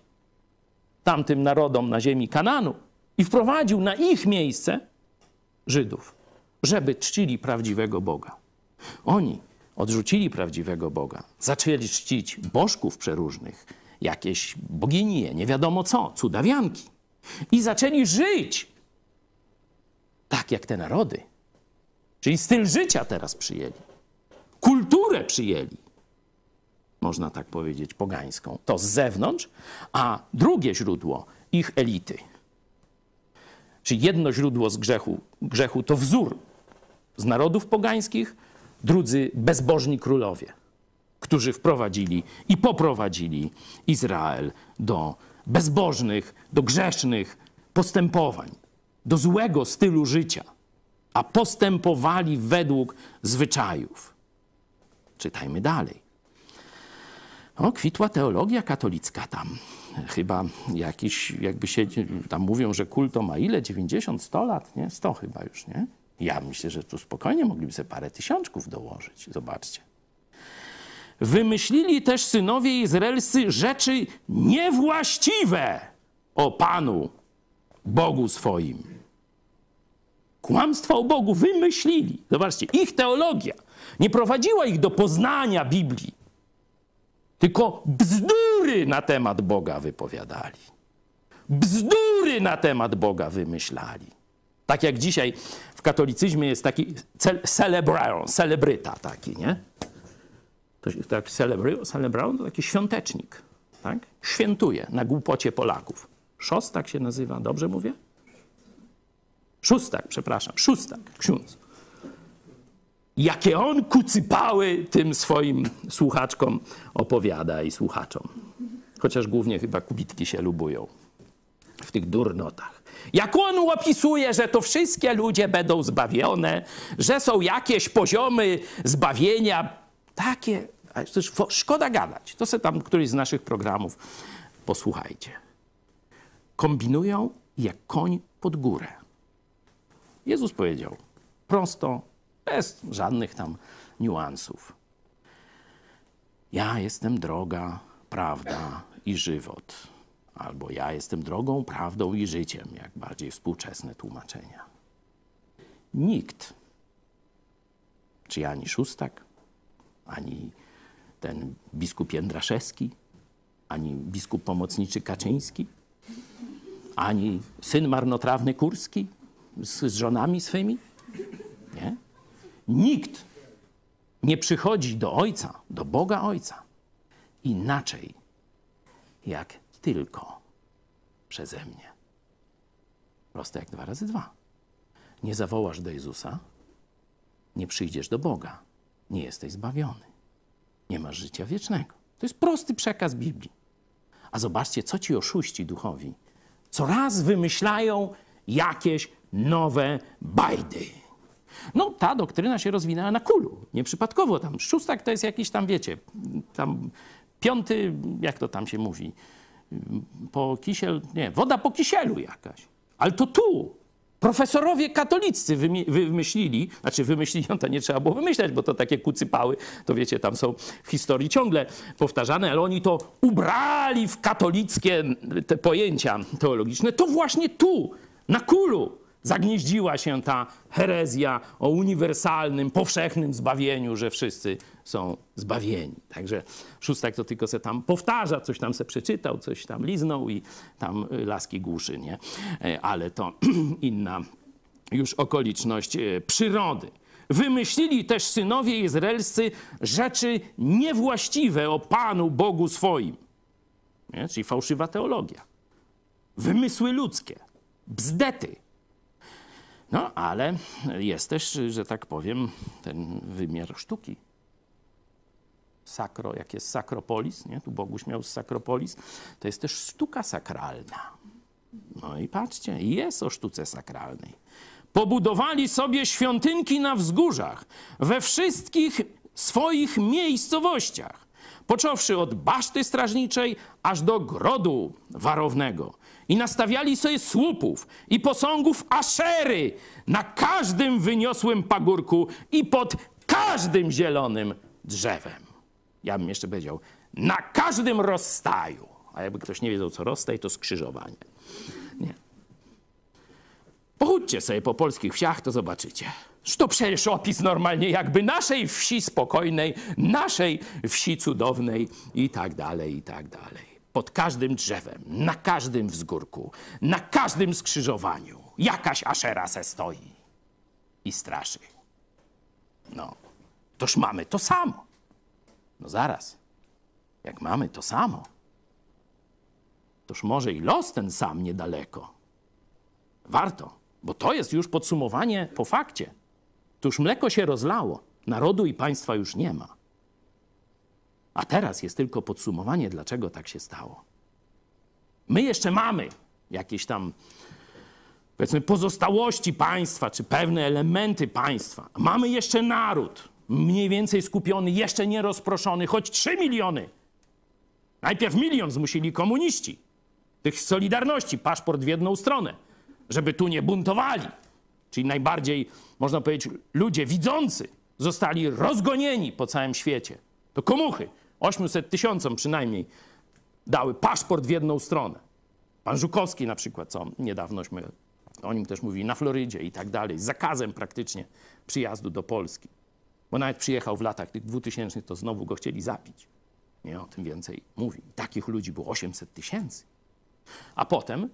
tamtym narodom na ziemi Kananu i wprowadził na ich miejsce Żydów, żeby czcili prawdziwego Boga. Oni odrzucili prawdziwego Boga, zaczęli czcić bożków przeróżnych, jakieś boginie, nie wiadomo co, cudawianki. I zaczęli żyć tak jak te narody. Czyli styl życia teraz przyjęli. Kulturę przyjęli. Można tak powiedzieć, pogańską. To z zewnątrz, a drugie źródło ich elity. Czyli jedno źródło z grzechu, grzechu to wzór z narodów pogańskich, drudzy bezbożni królowie, którzy wprowadzili i poprowadzili Izrael do bezbożnych, do grzesznych postępowań, do złego stylu życia, a postępowali według zwyczajów. Czytajmy dalej. O, kwitła teologia katolicka tam. Chyba jakiś, jakby się, tam mówią, że kulto ma ile? 90, 100 lat, nie? 100 chyba już, nie? Ja myślę, że tu spokojnie mogliby sobie parę tysiączków dołożyć. Zobaczcie. Wymyślili też synowie izraelscy rzeczy niewłaściwe o Panu, Bogu swoim. Kłamstwa o Bogu wymyślili. Zobaczcie, ich teologia nie prowadziła ich do poznania Biblii, tylko bzdury na temat Boga wypowiadali. Bzdury na temat Boga wymyślali. Tak jak dzisiaj w katolicyzmie jest taki celebraron, celebryta taki, nie? To tak celebraron to taki świątecznik, tak? Świętuje na głupocie Polaków. Szostak się nazywa, dobrze mówię? Szóstak, przepraszam, szóstak, ksiądz. Jakie on kucypały tym swoim słuchaczkom opowiada i słuchaczom. Chociaż głównie chyba kubitki się lubują w tych durnotach. Jak on opisuje, że to wszystkie ludzie będą zbawione, że są jakieś poziomy zbawienia, takie, szkoda gadać. To sobie tam któryś z naszych programów posłuchajcie. Kombinują jak koń pod górę. Jezus powiedział prosto, bez żadnych tam niuansów. Ja jestem droga, prawda i żywot. Albo ja jestem drogą, prawdą i życiem, jak bardziej współczesne tłumaczenia. Nikt, czy ani Szóstak, ani ten biskup Jędraszewski, ani biskup pomocniczy Kaczyński, ani syn marnotrawny Kurski z, z żonami swymi. Nie? Nikt nie przychodzi do Ojca, do Boga Ojca, inaczej jak tylko przeze mnie. Proste jak dwa razy dwa. Nie zawołasz do Jezusa, nie przyjdziesz do Boga, nie jesteś zbawiony, nie masz życia wiecznego. To jest prosty przekaz Biblii. A zobaczcie, co ci oszuści duchowi coraz wymyślają jakieś nowe bajdy. No, ta doktryna się rozwinęła na kulu. Nieprzypadkowo tam. Szóstak to jest jakiś tam, wiecie, tam piąty, jak to tam się mówi, po kisiel, nie, woda po kisielu jakaś. Ale to tu, Profesorowie katolicy wymyślili, znaczy wymyślili, no to nie trzeba było wymyślać, bo to takie kucypały, to wiecie, tam są w historii ciągle powtarzane, ale oni to ubrali w katolickie te pojęcia teologiczne. To właśnie tu, na kulu, zagnieździła się ta herezja o uniwersalnym, powszechnym zbawieniu, że wszyscy są zbawieni. Także szóstak to tylko se tam powtarza, coś tam se przeczytał, coś tam liznął i tam laski głuszy, nie? E, ale to inna już okoliczność e, przyrody. Wymyślili też synowie izraelscy rzeczy niewłaściwe o Panu Bogu swoim. Nie? Czyli fałszywa teologia. Wymysły ludzkie. Bzdety no ale jest też, że tak powiem, ten wymiar sztuki. Sakro, jak jest sakropolis, nie? tu Boguś miał sakropolis, to jest też sztuka sakralna. No i patrzcie, jest o sztuce sakralnej. Pobudowali sobie świątynki na wzgórzach, we wszystkich swoich miejscowościach. począwszy od baszty strażniczej aż do grodu warownego. I nastawiali sobie słupów i posągów Aszery na każdym wyniosłym pagórku i pod każdym zielonym drzewem. Ja bym jeszcze powiedział, na każdym rozstaju. A jakby ktoś nie wiedział, co rozstaj, to skrzyżowanie. Nie. Pochódźcie sobie po polskich wsiach, to zobaczycie. To przecież opis normalnie jakby naszej wsi spokojnej, naszej wsi cudownej i tak dalej, i tak dalej. Pod każdym drzewem, na każdym wzgórku, na każdym skrzyżowaniu jakaś aszera se stoi i straszy. No, toż mamy to samo. No zaraz, jak mamy to samo, toż może i los ten sam niedaleko. Warto, bo to jest już podsumowanie po fakcie. Tuż mleko się rozlało, narodu i państwa już nie ma. A teraz jest tylko podsumowanie, dlaczego tak się stało. My jeszcze mamy jakieś tam, powiedzmy, pozostałości państwa, czy pewne elementy państwa. Mamy jeszcze naród, mniej więcej skupiony, jeszcze nie rozproszony, choć 3 miliony. Najpierw milion zmusili komuniści, tych Solidarności, paszport w jedną stronę, żeby tu nie buntowali. Czyli najbardziej, można powiedzieć, ludzie widzący zostali rozgonieni po całym świecie. To komuchy, 800 tysiącom przynajmniej, dały paszport w jedną stronę. Pan Żukowski na przykład, co niedawnośmy o nim też mówili, na Florydzie i tak dalej, z zakazem praktycznie przyjazdu do Polski. Bo nawet przyjechał w latach tych 2000, to znowu go chcieli zabić. Nie o tym więcej mówi. Takich ludzi było 800 tysięcy. A potem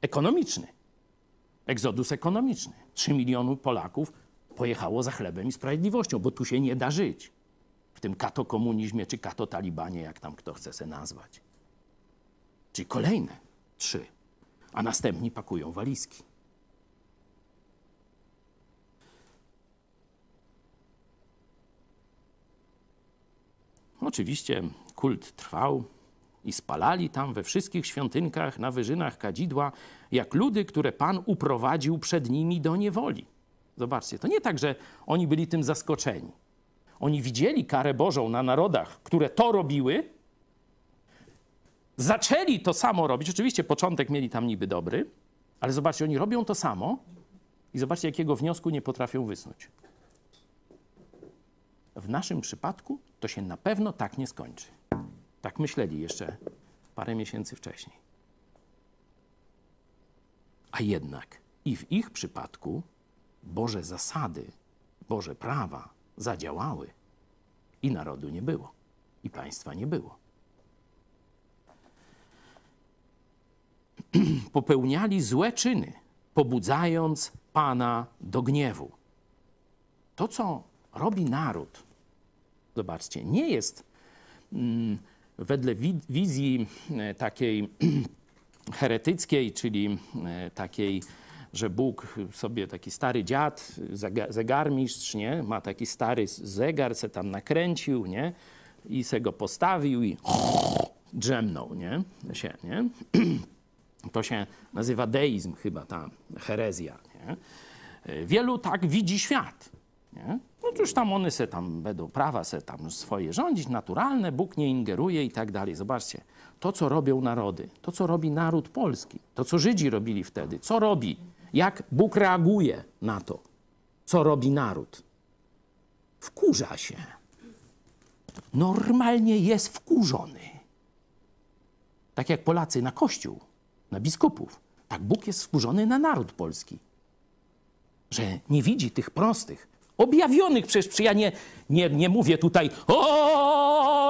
ekonomiczny. Egzodus ekonomiczny. 3 miliony Polaków pojechało za chlebem i sprawiedliwością, bo tu się nie da żyć. W tym katokomunizmie czy katotalibanie, jak tam kto chce se nazwać. Czyli kolejne trzy. A następni pakują walizki. Oczywiście kult trwał i spalali tam we wszystkich świątynkach na wyżynach kadzidła, jak ludy, które Pan uprowadził przed nimi do niewoli. Zobaczcie, to nie tak, że oni byli tym zaskoczeni. Oni widzieli karę Bożą na narodach, które to robiły, zaczęli to samo robić. Oczywiście początek mieli tam niby dobry, ale zobaczcie, oni robią to samo i zobaczcie, jakiego wniosku nie potrafią wysnuć. W naszym przypadku to się na pewno tak nie skończy. Tak myśleli jeszcze parę miesięcy wcześniej. A jednak i w ich przypadku Boże zasady, Boże prawa zadziałały i narodu nie było, i państwa nie było. Popełniali złe czyny, pobudzając Pana do gniewu. To, co robi naród, zobaczcie, nie jest mm, wedle wi wizji e, takiej heretyckiej, czyli e, takiej, że Bóg sobie taki stary dziad, zegarmistrz, nie? ma taki stary zegar, se tam nakręcił, nie? i se go postawił i drzemnął, nie? Się, nie? To się nazywa deizm chyba, ta herezja, nie? Wielu tak widzi świat, nie? No cóż tam one se tam będą prawa se tam swoje rządzić, naturalne, Bóg nie ingeruje i tak dalej. Zobaczcie, to co robią narody, to co robi naród polski, to co Żydzi robili wtedy, co robi, jak Bóg reaguje na to, co robi naród. Wkurza się. Normalnie jest wkurzony. Tak jak Polacy na Kościół, na biskupów. Tak Bóg jest wkurzony na naród polski. Że nie widzi tych prostych, objawionych przecież ja nie, nie, nie mówię tutaj o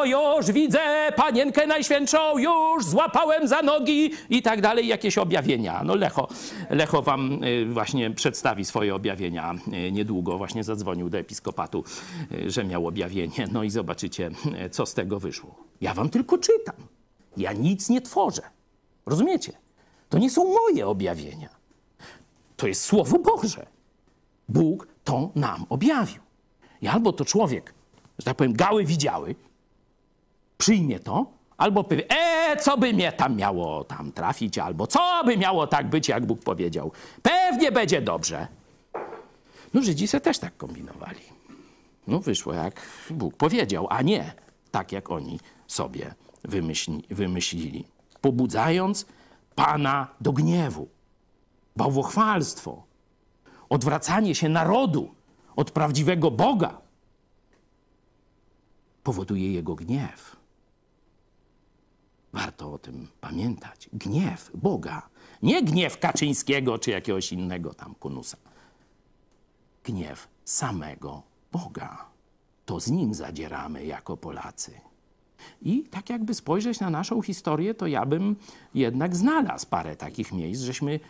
już widzę panienkę najświętszą, już złapałem za nogi i tak dalej, jakieś objawienia. No Lecho, Lecho wam y, właśnie przedstawi swoje objawienia y, niedługo, właśnie zadzwonił do episkopatu, y, że miał objawienie, no i zobaczycie, co z tego wyszło. Ja wam tylko czytam, ja nic nie tworzę, rozumiecie? To nie są moje objawienia, to jest Słowo Boże. Bóg to nam objawił. I albo to człowiek, że tak powiem, gały widziały, przyjmie to, albo powie, e, co by mnie tam miało tam trafić, albo co by miało tak być, jak Bóg powiedział. Pewnie będzie dobrze. No Żydzi se też tak kombinowali. No wyszło jak Bóg powiedział, a nie tak jak oni sobie wymyśli, wymyślili. Pobudzając Pana do gniewu, bałwochwalstwo, odwracanie się narodu od prawdziwego Boga powoduje jego gniew. Warto o tym pamiętać. Gniew Boga, nie gniew Kaczyńskiego czy jakiegoś innego tam kunusa. Gniew samego Boga. To z nim zadzieramy jako Polacy. I tak jakby spojrzeć na naszą historię, to ja bym jednak znalazł parę takich miejsc, żeśmy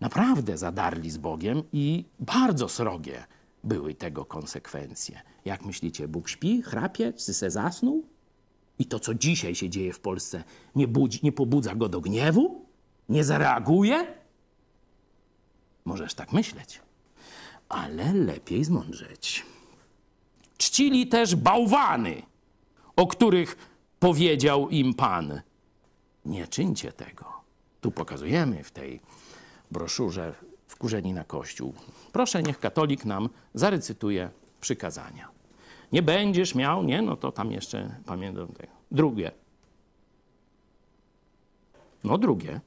naprawdę zadarli z Bogiem i bardzo srogie były tego konsekwencje. Jak myślicie, Bóg śpi, chrapie, czy se zasnął? I to, co dzisiaj się dzieje w Polsce, nie, budzi, nie pobudza go do gniewu? Nie zareaguje? Możesz tak myśleć, ale lepiej zmądrzeć. Czcili też bałwany, o których powiedział im Pan. Nie czyńcie tego. Tu pokazujemy w tej broszurze Wkurzeni na Kościół. Proszę, niech katolik nam zarecytuje przykazania. Nie będziesz miał, nie? No to tam jeszcze pamiętam tego. Drugie. No drugie.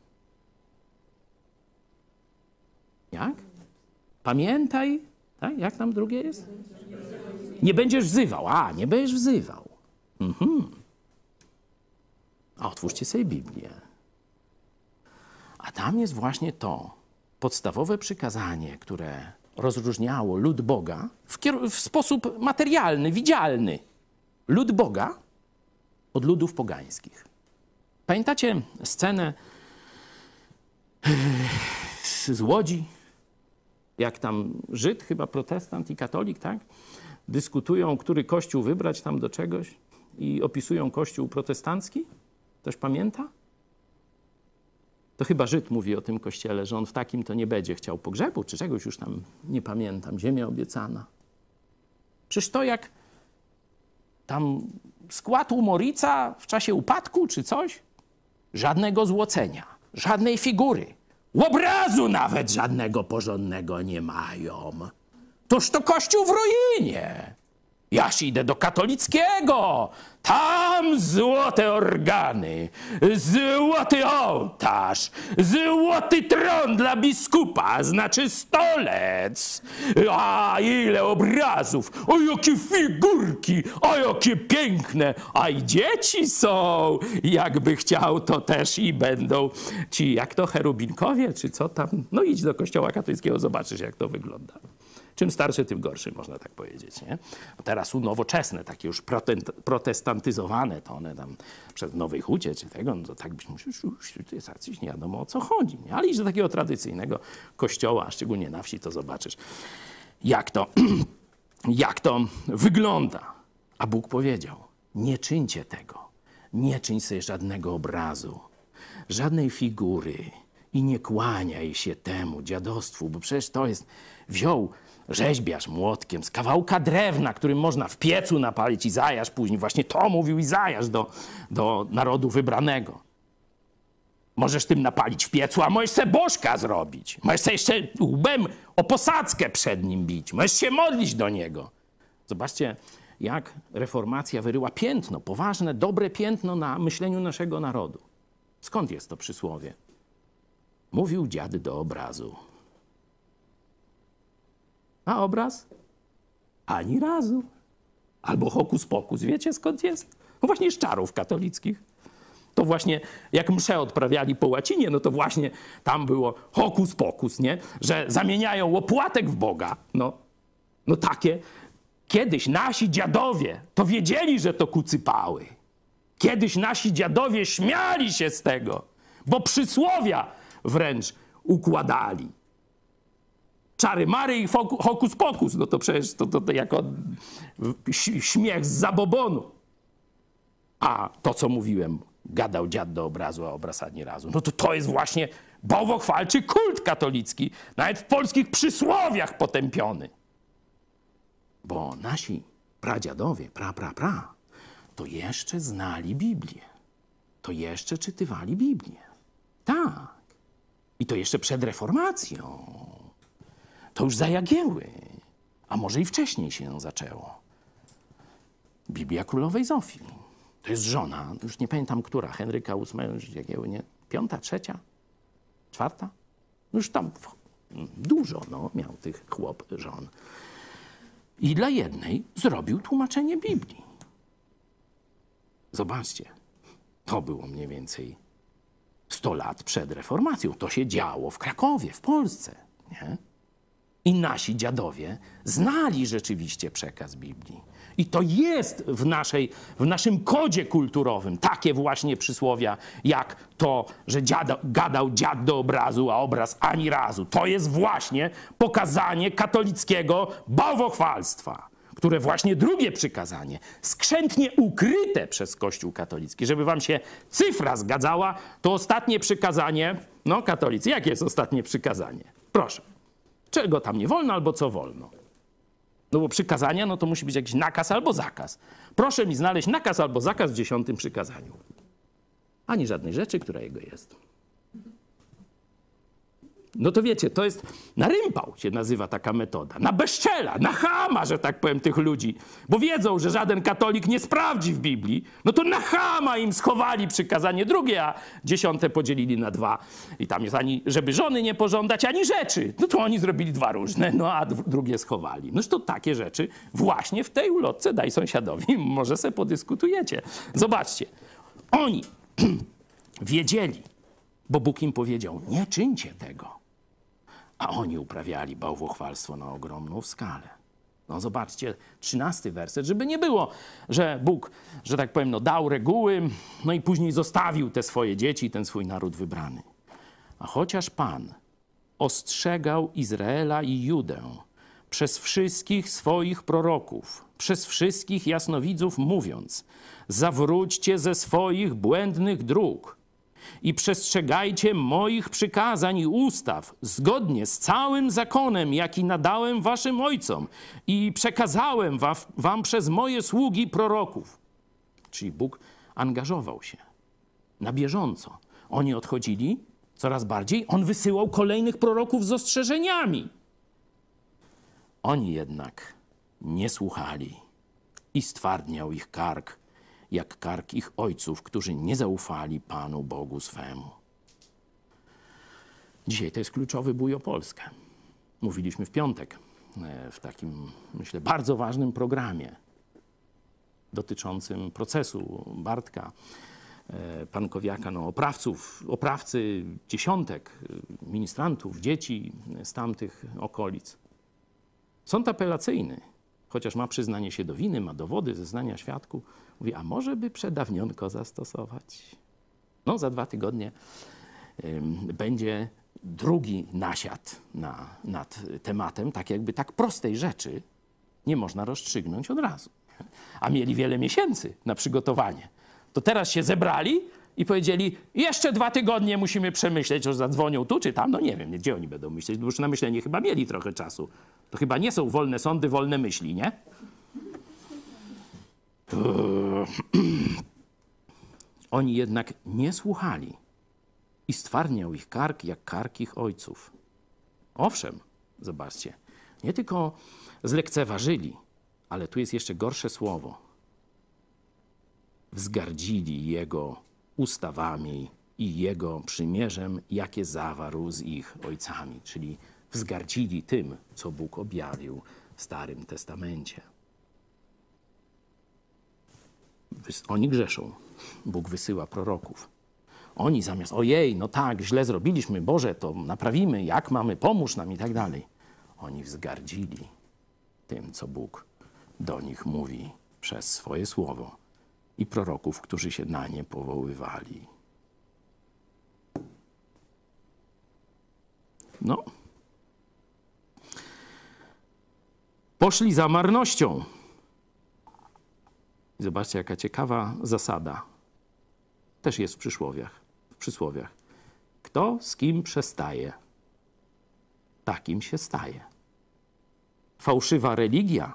Jak? Pamiętaj, tak? Jak tam drugie jest? Nie będziesz wzywał. A, nie będziesz wzywał. Mhm. A otwórzcie sobie Biblię. A tam jest właśnie to podstawowe przykazanie, które rozróżniało lud Boga w, w, sposób materialny, widzialny. Lud Boga od ludów pogańskich. Pamiętacie scenę z Łodzi? Jak tam Żyd, chyba protestant i katolik, tak? Dyskutują, który kościół wybrać tam do czegoś i opisują kościół protestancki. Ktoś pamięta? To chyba Żyd mówi o tym kościele, że on w takim to nie będzie chciał pogrzebu, czy czegoś już tam nie pamiętam, ziemia obiecana. Przecież to jak tam skład umorica w czasie upadku czy coś, żadnego złocenia, żadnej figury, obrazu nawet żadnego porządnego nie mają. Toż to kościół w ruinie. Jaś idę do katolickiego. Tam złote organy, złoty ołtarz, złoty tron dla biskupa, znaczy stolec. A ile obrazów, o jakie figurki, o jakie piękne. A i dzieci są. Jakby chciał, to też i będą ci, jak to, cherubinkowie, czy co tam. No idź do kościoła katolickiego, zobaczysz, jak to wygląda. Czym starszy, tym gorszy, można tak powiedzieć. Nie? A teraz nowoczesne, takie już protestantyzowane, to one tam przed Nowej Hucie czy tego, no to tak byś musiał, to jest jacyś nie wiadomo o co chodzi. Nie? Ale idź do takiego tradycyjnego kościoła, a szczególnie na wsi, to zobaczysz, jak to, jak to wygląda. A Bóg powiedział, nie czyńcie tego, nie czyń sobie żadnego obrazu, żadnej figury i nie kłaniaj się temu dziadostwu, bo przecież to jest, wziął rzeźbiarz młotkiem z kawałka drewna, którym można w piecu napalić Izajasz później. Właśnie to mówił Izajasz do, do narodu wybranego. Możesz tym napalić w piecu, a możesz se bożka zrobić. Możesz jeszcze łbem o posadzkę przed nim bić. Możesz się modlić do niego. Zobaczcie, jak reformacja wyryła piętno, poważne, dobre piętno na myśleniu naszego narodu. Skąd jest to przysłowie? Mówił dziad do obrazu. A obraz? Ani razu. Albo hokus pokus. Wiecie skąd jest? No właśnie z czarów katolickich. To właśnie jak msze odprawiali po łacinie, no to właśnie tam było hokus pokus, nie? Że zamieniają opłatek w Boga. No, no takie. Kiedyś nasi dziadowie to wiedzieli, że to kucypały. Kiedyś nasi dziadowie śmiali się z tego, bo przysłowia wręcz układali czary mary i hokus pokus. No to przecież to, to, to jako śmiech z zabobonu. A to, co mówiłem, gadał dziad do obrazu, a obraz ani razu. No to to jest właśnie bałwochwalczy kult katolicki, nawet w polskich przysłowiach potępiony. Bo nasi pradziadowie, pra, pra, pra, to jeszcze znali Biblię. To jeszcze czytywali Biblię. Tak. I to jeszcze przed reformacją to już za Jagieły. A może i wcześniej się zaczęło. Biblia Królowej Zofii. To jest żona, już nie pamiętam która, Henryka VIII, jakiego, nie? Piąta, trzecia? Czwarta? No Już tam dużo no, miał tych chłop żon. I dla jednej zrobił tłumaczenie Biblii. Zobaczcie, to było mniej więcej 100 lat przed reformacją. To się działo w Krakowie, w Polsce. Nie? I nasi dziadowie znali rzeczywiście przekaz Biblii. I to jest w, naszej, w naszym kodzie kulturowym takie właśnie przysłowia, jak to, że dziada, gadał dziad do obrazu, a obraz ani razu. To jest właśnie pokazanie katolickiego bałwochwalstwa, które właśnie drugie przykazanie, skrzętnie ukryte przez Kościół katolicki, żeby wam się cyfra zgadzała, to ostatnie przykazanie, no katolicy, jakie jest ostatnie przykazanie? Proszę. Czego tam nie wolno albo co wolno? No bo przykazania, no to musi być jakiś nakaz albo zakaz. Proszę mi znaleźć nakaz albo zakaz w dziesiątym przykazaniu. Ani żadnej rzeczy, która jego jest. No to wiecie, to jest na rympał się nazywa taka metoda. Na bezczela, na chama, że tak powiem, tych ludzi. Bo wiedzą, że żaden katolik nie sprawdzi w Biblii. No to na chama im schowali przykazanie drugie, a dziesiąte podzielili na dwa. I tam jest ani, żeby żony nie pożądać, ani rzeczy. No to oni zrobili dwa różne, no a dr- drugie schowali. Noż to takie rzeczy właśnie w tej ulotce daj sąsiadowi. Może se podyskutujecie. Zobaczcie. Oni wiedzieli, bo Bóg im powiedział, nie czyńcie tego. A oni uprawiali bałwochwalstwo na ogromną skalę. No zobaczcie, trzynasty werset, żeby nie było, że Bóg, że tak powiem, no dał reguły, no i później zostawił te swoje dzieci, ten swój naród wybrany. A chociaż Pan ostrzegał Izraela i Judę przez wszystkich swoich proroków, przez wszystkich jasnowidzów, mówiąc: Zawróćcie ze swoich błędnych dróg i przestrzegajcie moich przykazań i ustaw, zgodnie z całym zakonem, jaki nadałem waszym ojcom i przekazałem wa- wam przez moje sługi proroków. Czyli Bóg angażował się na bieżąco. Oni odchodzili coraz bardziej, on wysyłał kolejnych proroków z ostrzeżeniami. Oni jednak nie słuchali i stwardniał ich kark, jak kark ich ojców, którzy nie zaufali Panu Bogu swemu. Dzisiaj to jest kluczowy bój o Polskę. Mówiliśmy w piątek e, w takim, myślę, bardzo ważnym programie dotyczącym procesu Bartka e, Pankowiaka, no, oprawców, oprawcy dziesiątek e, ministrantów, dzieci z tamtych okolic. Sąd apelacyjny, chociaż ma przyznanie się do winy, ma dowody, zeznania świadków, mówi, a może by przedawnionko zastosować? No, za dwa tygodnie ym, będzie drugi nasiad na, nad tematem, tak jakby tak prostej rzeczy nie można rozstrzygnąć od razu. A mieli wiele miesięcy na przygotowanie. To teraz się zebrali i powiedzieli, jeszcze dwa tygodnie musimy przemyśleć, że zadzwonią tu czy tam. No nie wiem, gdzie oni będą myśleć, bo już na myślenie chyba mieli trochę czasu. To chyba nie są wolne sądy, wolne myśli, nie? Oni jednak nie słuchali i stwarniał ich kark jak kark ich ojców. Owszem, zobaczcie, nie tylko zlekceważyli, ale tu jest jeszcze gorsze słowo. Wzgardzili jego ustawami i jego przymierzem, jakie zawarł z ich ojcami, czyli wzgardzili tym, co Bóg objawił w Starym Testamencie. Oni grzeszą. Bóg wysyła proroków. Oni zamiast, ojej, no tak, źle zrobiliśmy, Boże, to naprawimy, jak mamy, pomóż nam i tak dalej. Oni wzgardzili tym, co Bóg do nich mówi przez swoje słowo i proroków, którzy się na nie powoływali. No. Poszli za marnością. Zobaczcie, jaka ciekawa zasada. Też jest w przysłowiach. W przysłowiach. Kto z kim przestaje, takim się staje. Fałszywa religia,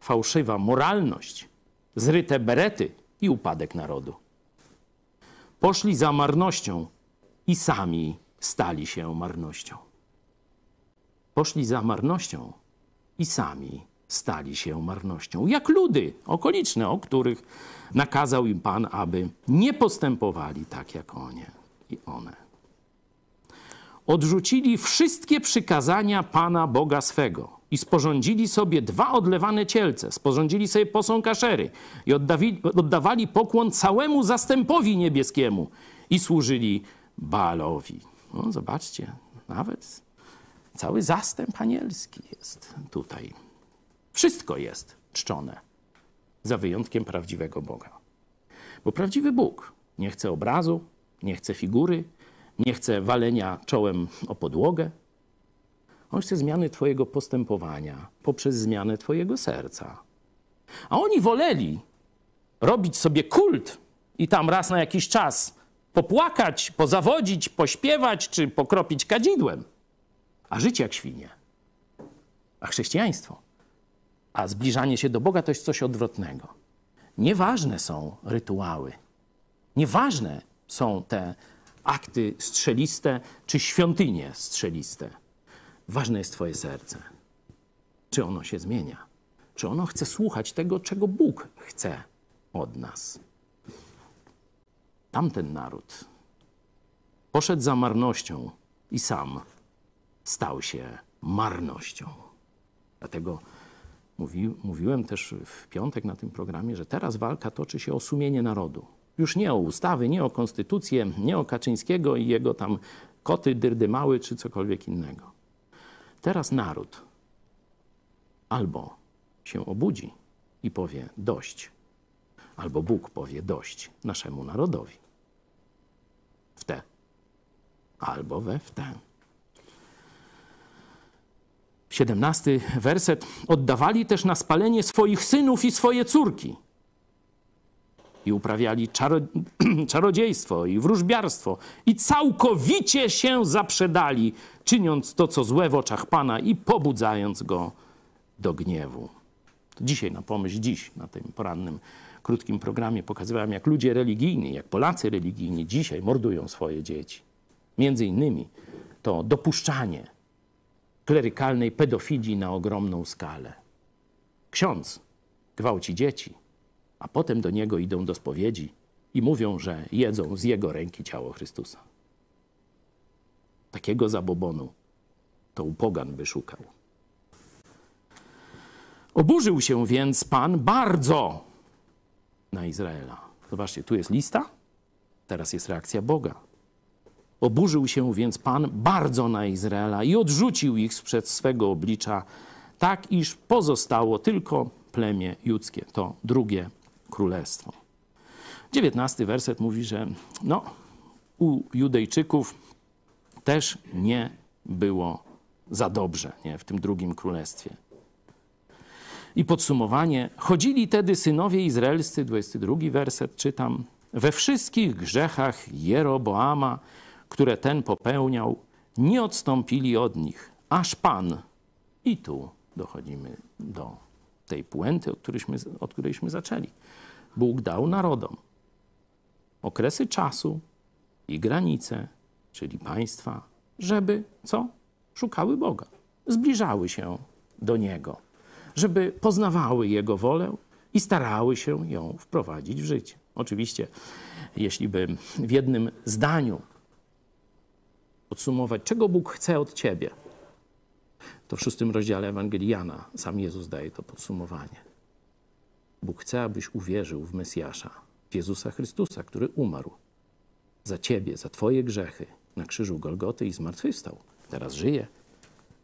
fałszywa moralność, zryte berety i upadek narodu. Poszli za marnością i sami stali się marnością. Poszli za marnością i sami stali się marnością, jak ludy okoliczne, o których nakazał im Pan, aby nie postępowali tak jak one i one. Odrzucili wszystkie przykazania Pana Boga swego i sporządzili sobie dwa odlewane cielce, sporządzili sobie posąg kaszery i oddawali pokłon całemu zastępowi niebieskiemu i służyli Baalowi. No, zobaczcie, nawet cały zastęp anielski jest tutaj. Wszystko jest czczone, za wyjątkiem prawdziwego Boga. Bo prawdziwy Bóg nie chce obrazu, nie chce figury, nie chce walenia czołem o podłogę. On chce zmiany Twojego postępowania poprzez zmianę Twojego serca. A oni woleli robić sobie kult i tam raz na jakiś czas popłakać, pozawodzić, pośpiewać czy pokropić kadzidłem, a żyć jak świnie. A chrześcijaństwo, a zbliżanie się do Boga to jest coś odwrotnego. Nieważne są rytuały, nieważne są te akty strzeliste czy świątynie strzeliste. Ważne jest Twoje serce. Czy ono się zmienia? Czy ono chce słuchać tego, czego Bóg chce od nas? Tamten naród poszedł za marnością i sam stał się marnością. Dlatego mówi, mówiłem też w piątek na tym programie, że teraz walka toczy się o sumienie narodu. Już nie o ustawy, nie o konstytucję, nie o Kaczyńskiego i jego tam koty, dyrdymały czy cokolwiek innego. Teraz naród albo się obudzi i powie dość, albo Bóg powie dość naszemu narodowi. W te albo we w te. Siedemnasty werset. Oddawali też na spalenie swoich synów i swoje córki i uprawiali czaro, czarodziejstwo i wróżbiarstwo i całkowicie się zaprzedali, czyniąc to, co złe w oczach Pana i pobudzając go do gniewu. To dzisiaj na pomyśl, dziś na tym porannym, krótkim programie pokazywałem, jak ludzie religijni, jak Polacy religijni dzisiaj mordują swoje dzieci. Między innymi to dopuszczanie klerykalnej pedofilii na ogromną skalę. Ksiądz gwałci dzieci, a potem do niego idą do spowiedzi i mówią, że jedzą z jego ręki ciało Chrystusa. Takiego zabobonu to u pogan by szukał. Oburzył się więc Pan bardzo na Izraela. Zobaczcie, tu jest lista, teraz jest reakcja Boga. Oburzył się więc Pan bardzo na Izraela i odrzucił ich sprzed swego oblicza, tak iż pozostało tylko plemię judzkie, to drugie królestwo. Dziewiętnasty werset mówi, że no, u Judejczyków też nie było za dobrze nie, w tym drugim królestwie. I podsumowanie. Chodzili tedy synowie izraelscy, 22 werset czytam, we wszystkich grzechach Jeroboama, które ten popełniał, nie odstąpili od nich, aż Pan. I tu dochodzimy do tej puenty, od, którejśmy, od którejśmy zaczęli. Bóg dał narodom okresy czasu i granice, czyli państwa, żeby co? Szukały Boga, zbliżały się do Niego, żeby poznawały Jego wolę i starały się ją wprowadzić w życie. Oczywiście, jeśli by w jednym zdaniu podsumować, czego Bóg chce od ciebie, to w szóstym rozdziale Ewangelii Jana sam Jezus daje to podsumowanie. Bóg chce, abyś uwierzył w Mesjasza, w Jezusa Chrystusa, który umarł za ciebie, za twoje grzechy na krzyżu Golgoty i zmartwychwstał. Teraz żyje,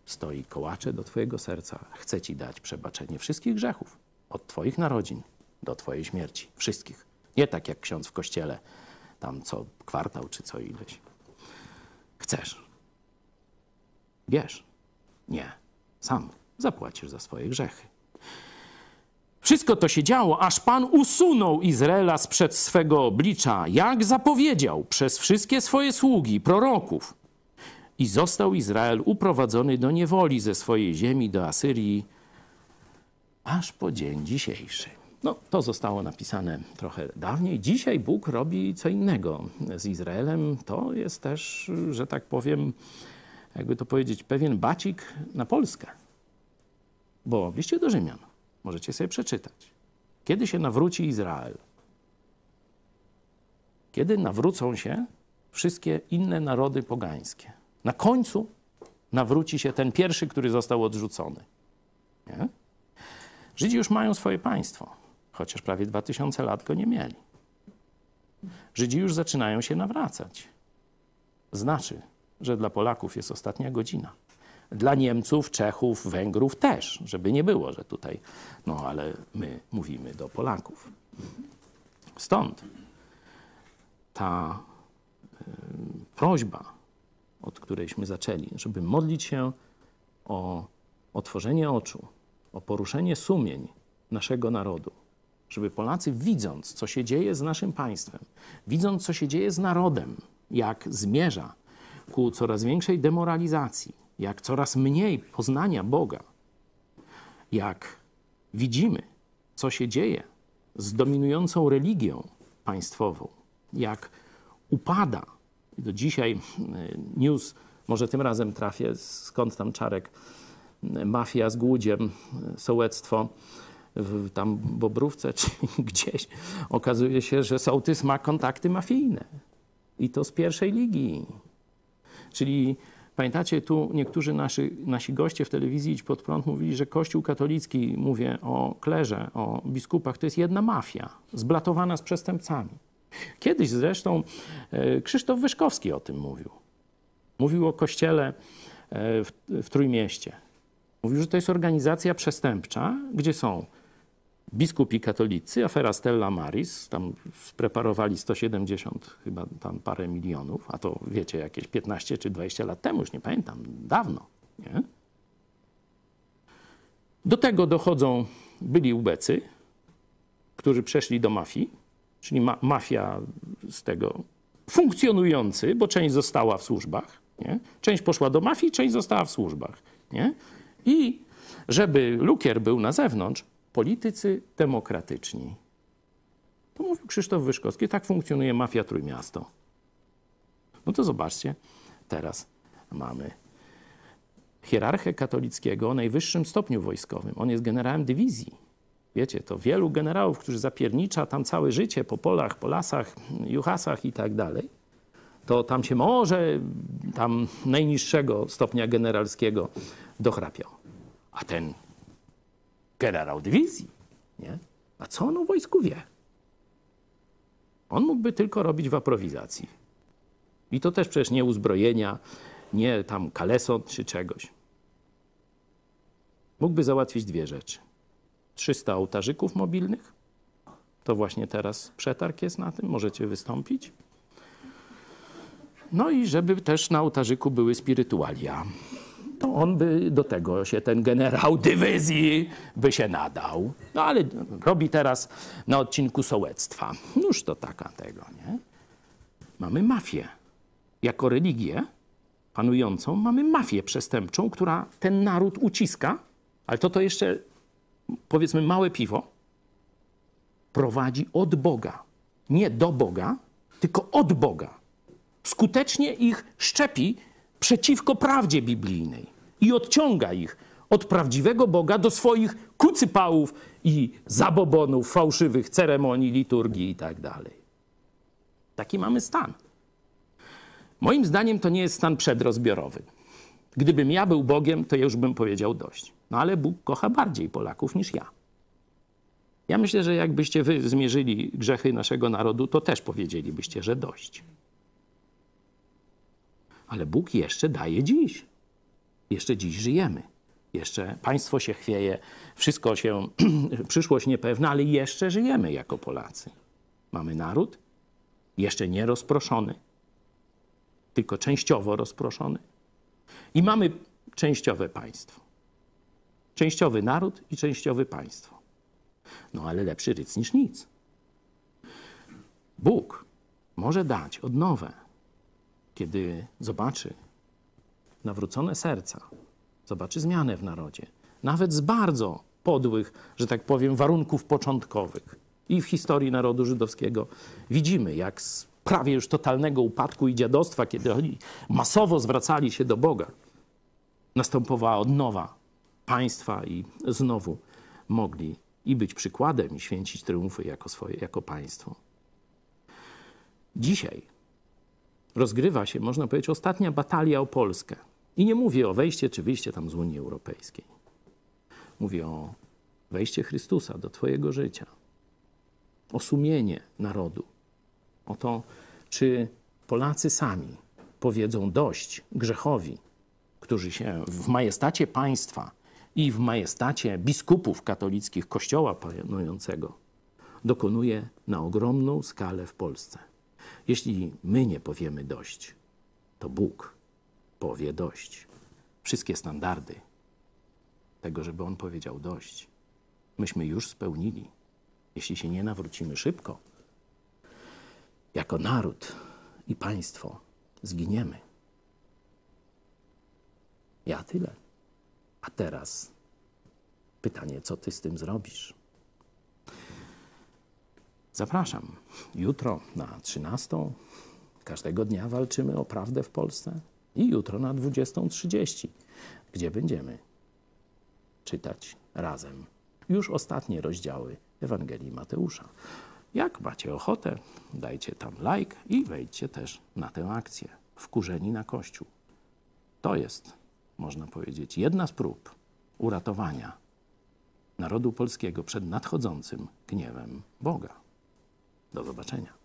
stoi kołacze do twojego serca. Chce ci dać przebaczenie wszystkich grzechów, od twoich narodzin do twojej śmierci. Wszystkich. Nie tak jak ksiądz w kościele, tam co kwartał czy co ileś. Chcesz. Bierz. Nie. Sam zapłacisz za swoje grzechy. Wszystko to się działo, aż Pan usunął Izraela sprzed swego oblicza, jak zapowiedział przez wszystkie swoje sługi, proroków. I został Izrael uprowadzony do niewoli ze swojej ziemi do Asyrii, aż po dzień dzisiejszy. No, to zostało napisane trochę dawniej. Dzisiaj Bóg robi co innego z Izraelem. To jest też, że tak powiem, jakby to powiedzieć, pewien bacik na Polskę. Bo w liście do Rzymian możecie sobie przeczytać. Kiedy się nawróci Izrael? Kiedy nawrócą się wszystkie inne narody pogańskie? Na końcu nawróci się ten pierwszy, który został odrzucony. Nie? Żydzi już mają swoje państwo, chociaż prawie 2000 lat go nie mieli. Żydzi już zaczynają się nawracać. Znaczy, że dla Polaków jest ostatnia godzina. Dla Niemców, Czechów, Węgrów też, żeby nie było, że tutaj, no ale my mówimy do Polaków. Stąd ta y, prośba, od którejśmy zaczęli, żeby modlić się o otworzenie oczu, o poruszenie sumień naszego narodu, żeby Polacy, widząc, co się dzieje z naszym państwem, widząc, co się dzieje z narodem, jak zmierza ku coraz większej demoralizacji, jak coraz mniej poznania Boga, jak widzimy, co się dzieje z dominującą religią państwową, jak upada. Do dzisiaj y, news, może tym razem trafię, skąd tam Czarek, y, mafia z Głudziem, y, sołectwo, w tam Bobrówce czy gdzieś, okazuje się, że sołtys ma kontakty mafijne. I to z pierwszej ligi. Czyli pamiętacie, tu niektórzy nasi, nasi goście w telewizji Idź Pod Prąd mówili, że Kościół katolicki, mówię o klerze, o biskupach, to jest jedna mafia, zblatowana z przestępcami. Kiedyś zresztą e, Krzysztof Wyszkowski o tym mówił. Mówił o kościele e, w, w Trójmieście. Mówił, że to jest organizacja przestępcza, gdzie są biskupi katolicy, afera Stella Maris, tam spreparowali 170 chyba tam parę milionów, a to wiecie, jakieś 15 czy 20 lat temu, już nie pamiętam, dawno, nie? Do tego dochodzą byli ubecy, którzy przeszli do mafii, czyli ma mafia z tego funkcjonujący, bo część została w służbach, nie? część poszła do mafii, część została w służbach. Nie? I żeby lukier był na zewnątrz, politycy demokratyczni. To mówił Krzysztof Wyszkowski, tak funkcjonuje mafia Trójmiasto. No to zobaczcie, teraz mamy hierarchę katolickiego o najwyższym stopniu wojskowym. On jest generałem dywizji. Wiecie, to wielu generałów, którzy zapiernicza tam całe życie po polach, po lasach, juchasach i tak dalej, to tam się może tam najniższego stopnia generalskiego dochrapiał. A ten generał dywizji, nie? A co on o wojsku wie? On mógłby tylko robić w aprowizacji. I to też przecież nie uzbrojenia, nie tam kaleson czy czegoś. Mógłby załatwić dwie rzeczy. 300 ołtarzyków mobilnych. To właśnie teraz przetarg jest na tym, możecie wystąpić. No i żeby też na ołtarzyku były spirytualia. To on by do tego się, ten generał dywizji, by się nadał. No ale robi teraz na odcinku sołectwa. Noż to taka tego, nie? Mamy mafię. Jako religię panującą mamy mafię przestępczą, która ten naród uciska, ale to to jeszcze powiedzmy małe piwo, prowadzi od Boga. Nie do Boga, tylko od Boga. Skutecznie ich szczepi przeciwko prawdzie biblijnej i odciąga ich od prawdziwego Boga do swoich kucypałów i zabobonów, fałszywych ceremonii, liturgii i tak. Taki mamy stan. Moim zdaniem to nie jest stan przedrozbiorowy. Gdybym ja był Bogiem, to ja już bym powiedział dość. No ale Bóg kocha bardziej Polaków niż ja. Ja myślę, że jakbyście wy zmierzyli grzechy naszego narodu, to też powiedzielibyście, że dość. Ale Bóg jeszcze daje dziś. Jeszcze dziś żyjemy. Jeszcze państwo się chwieje, wszystko się, przyszłość niepewna, ale jeszcze żyjemy jako Polacy. Mamy naród, jeszcze nie rozproszony, tylko częściowo rozproszony. I mamy częściowe państwo. Częściowy naród i częściowe państwo. No ale lepszy ryc niż nic. Bóg może dać odnowę, kiedy zobaczy nawrócone serca, zobaczy zmianę w narodzie, nawet z bardzo podłych, że tak powiem, warunków początkowych. I w historii narodu żydowskiego widzimy, jak z prawie już totalnego upadku i dziadostwa, kiedy oni masowo zwracali się do Boga, następowała odnowa państwa i znowu mogli i być przykładem i święcić triumfy jako swoje, jako państwo. Dzisiaj rozgrywa się, można powiedzieć, ostatnia batalia o Polskę. I nie mówię o wejście czy wyjście tam z Unii Europejskiej. Mówię o wejście Chrystusa do Twojego życia, o sumienie narodu, o to, czy Polacy sami powiedzą dość grzechowi, którzy się w majestacie państwa i w majestacie biskupów katolickich Kościoła panującego dokonuje na ogromną skalę w Polsce. Jeśli my nie powiemy dość, to Bóg powie dość. Wszystkie standardy tego, żeby On powiedział dość, myśmy już spełnili. Jeśli się nie nawrócimy szybko, jako naród i państwo zginiemy. Ja tyle. A teraz pytanie, co ty z tym zrobisz? Zapraszam. Jutro na 13. Każdego dnia walczymy o prawdę w Polsce. I jutro na 20.30, gdzie będziemy czytać razem już ostatnie rozdziały Ewangelii Mateusza. Jak macie ochotę, dajcie tam like i wejdźcie też na tę akcję. Wkurzeni na Kościół. To jest, można powiedzieć, jedna z prób uratowania narodu polskiego przed nadchodzącym gniewem Boga. Do zobaczenia.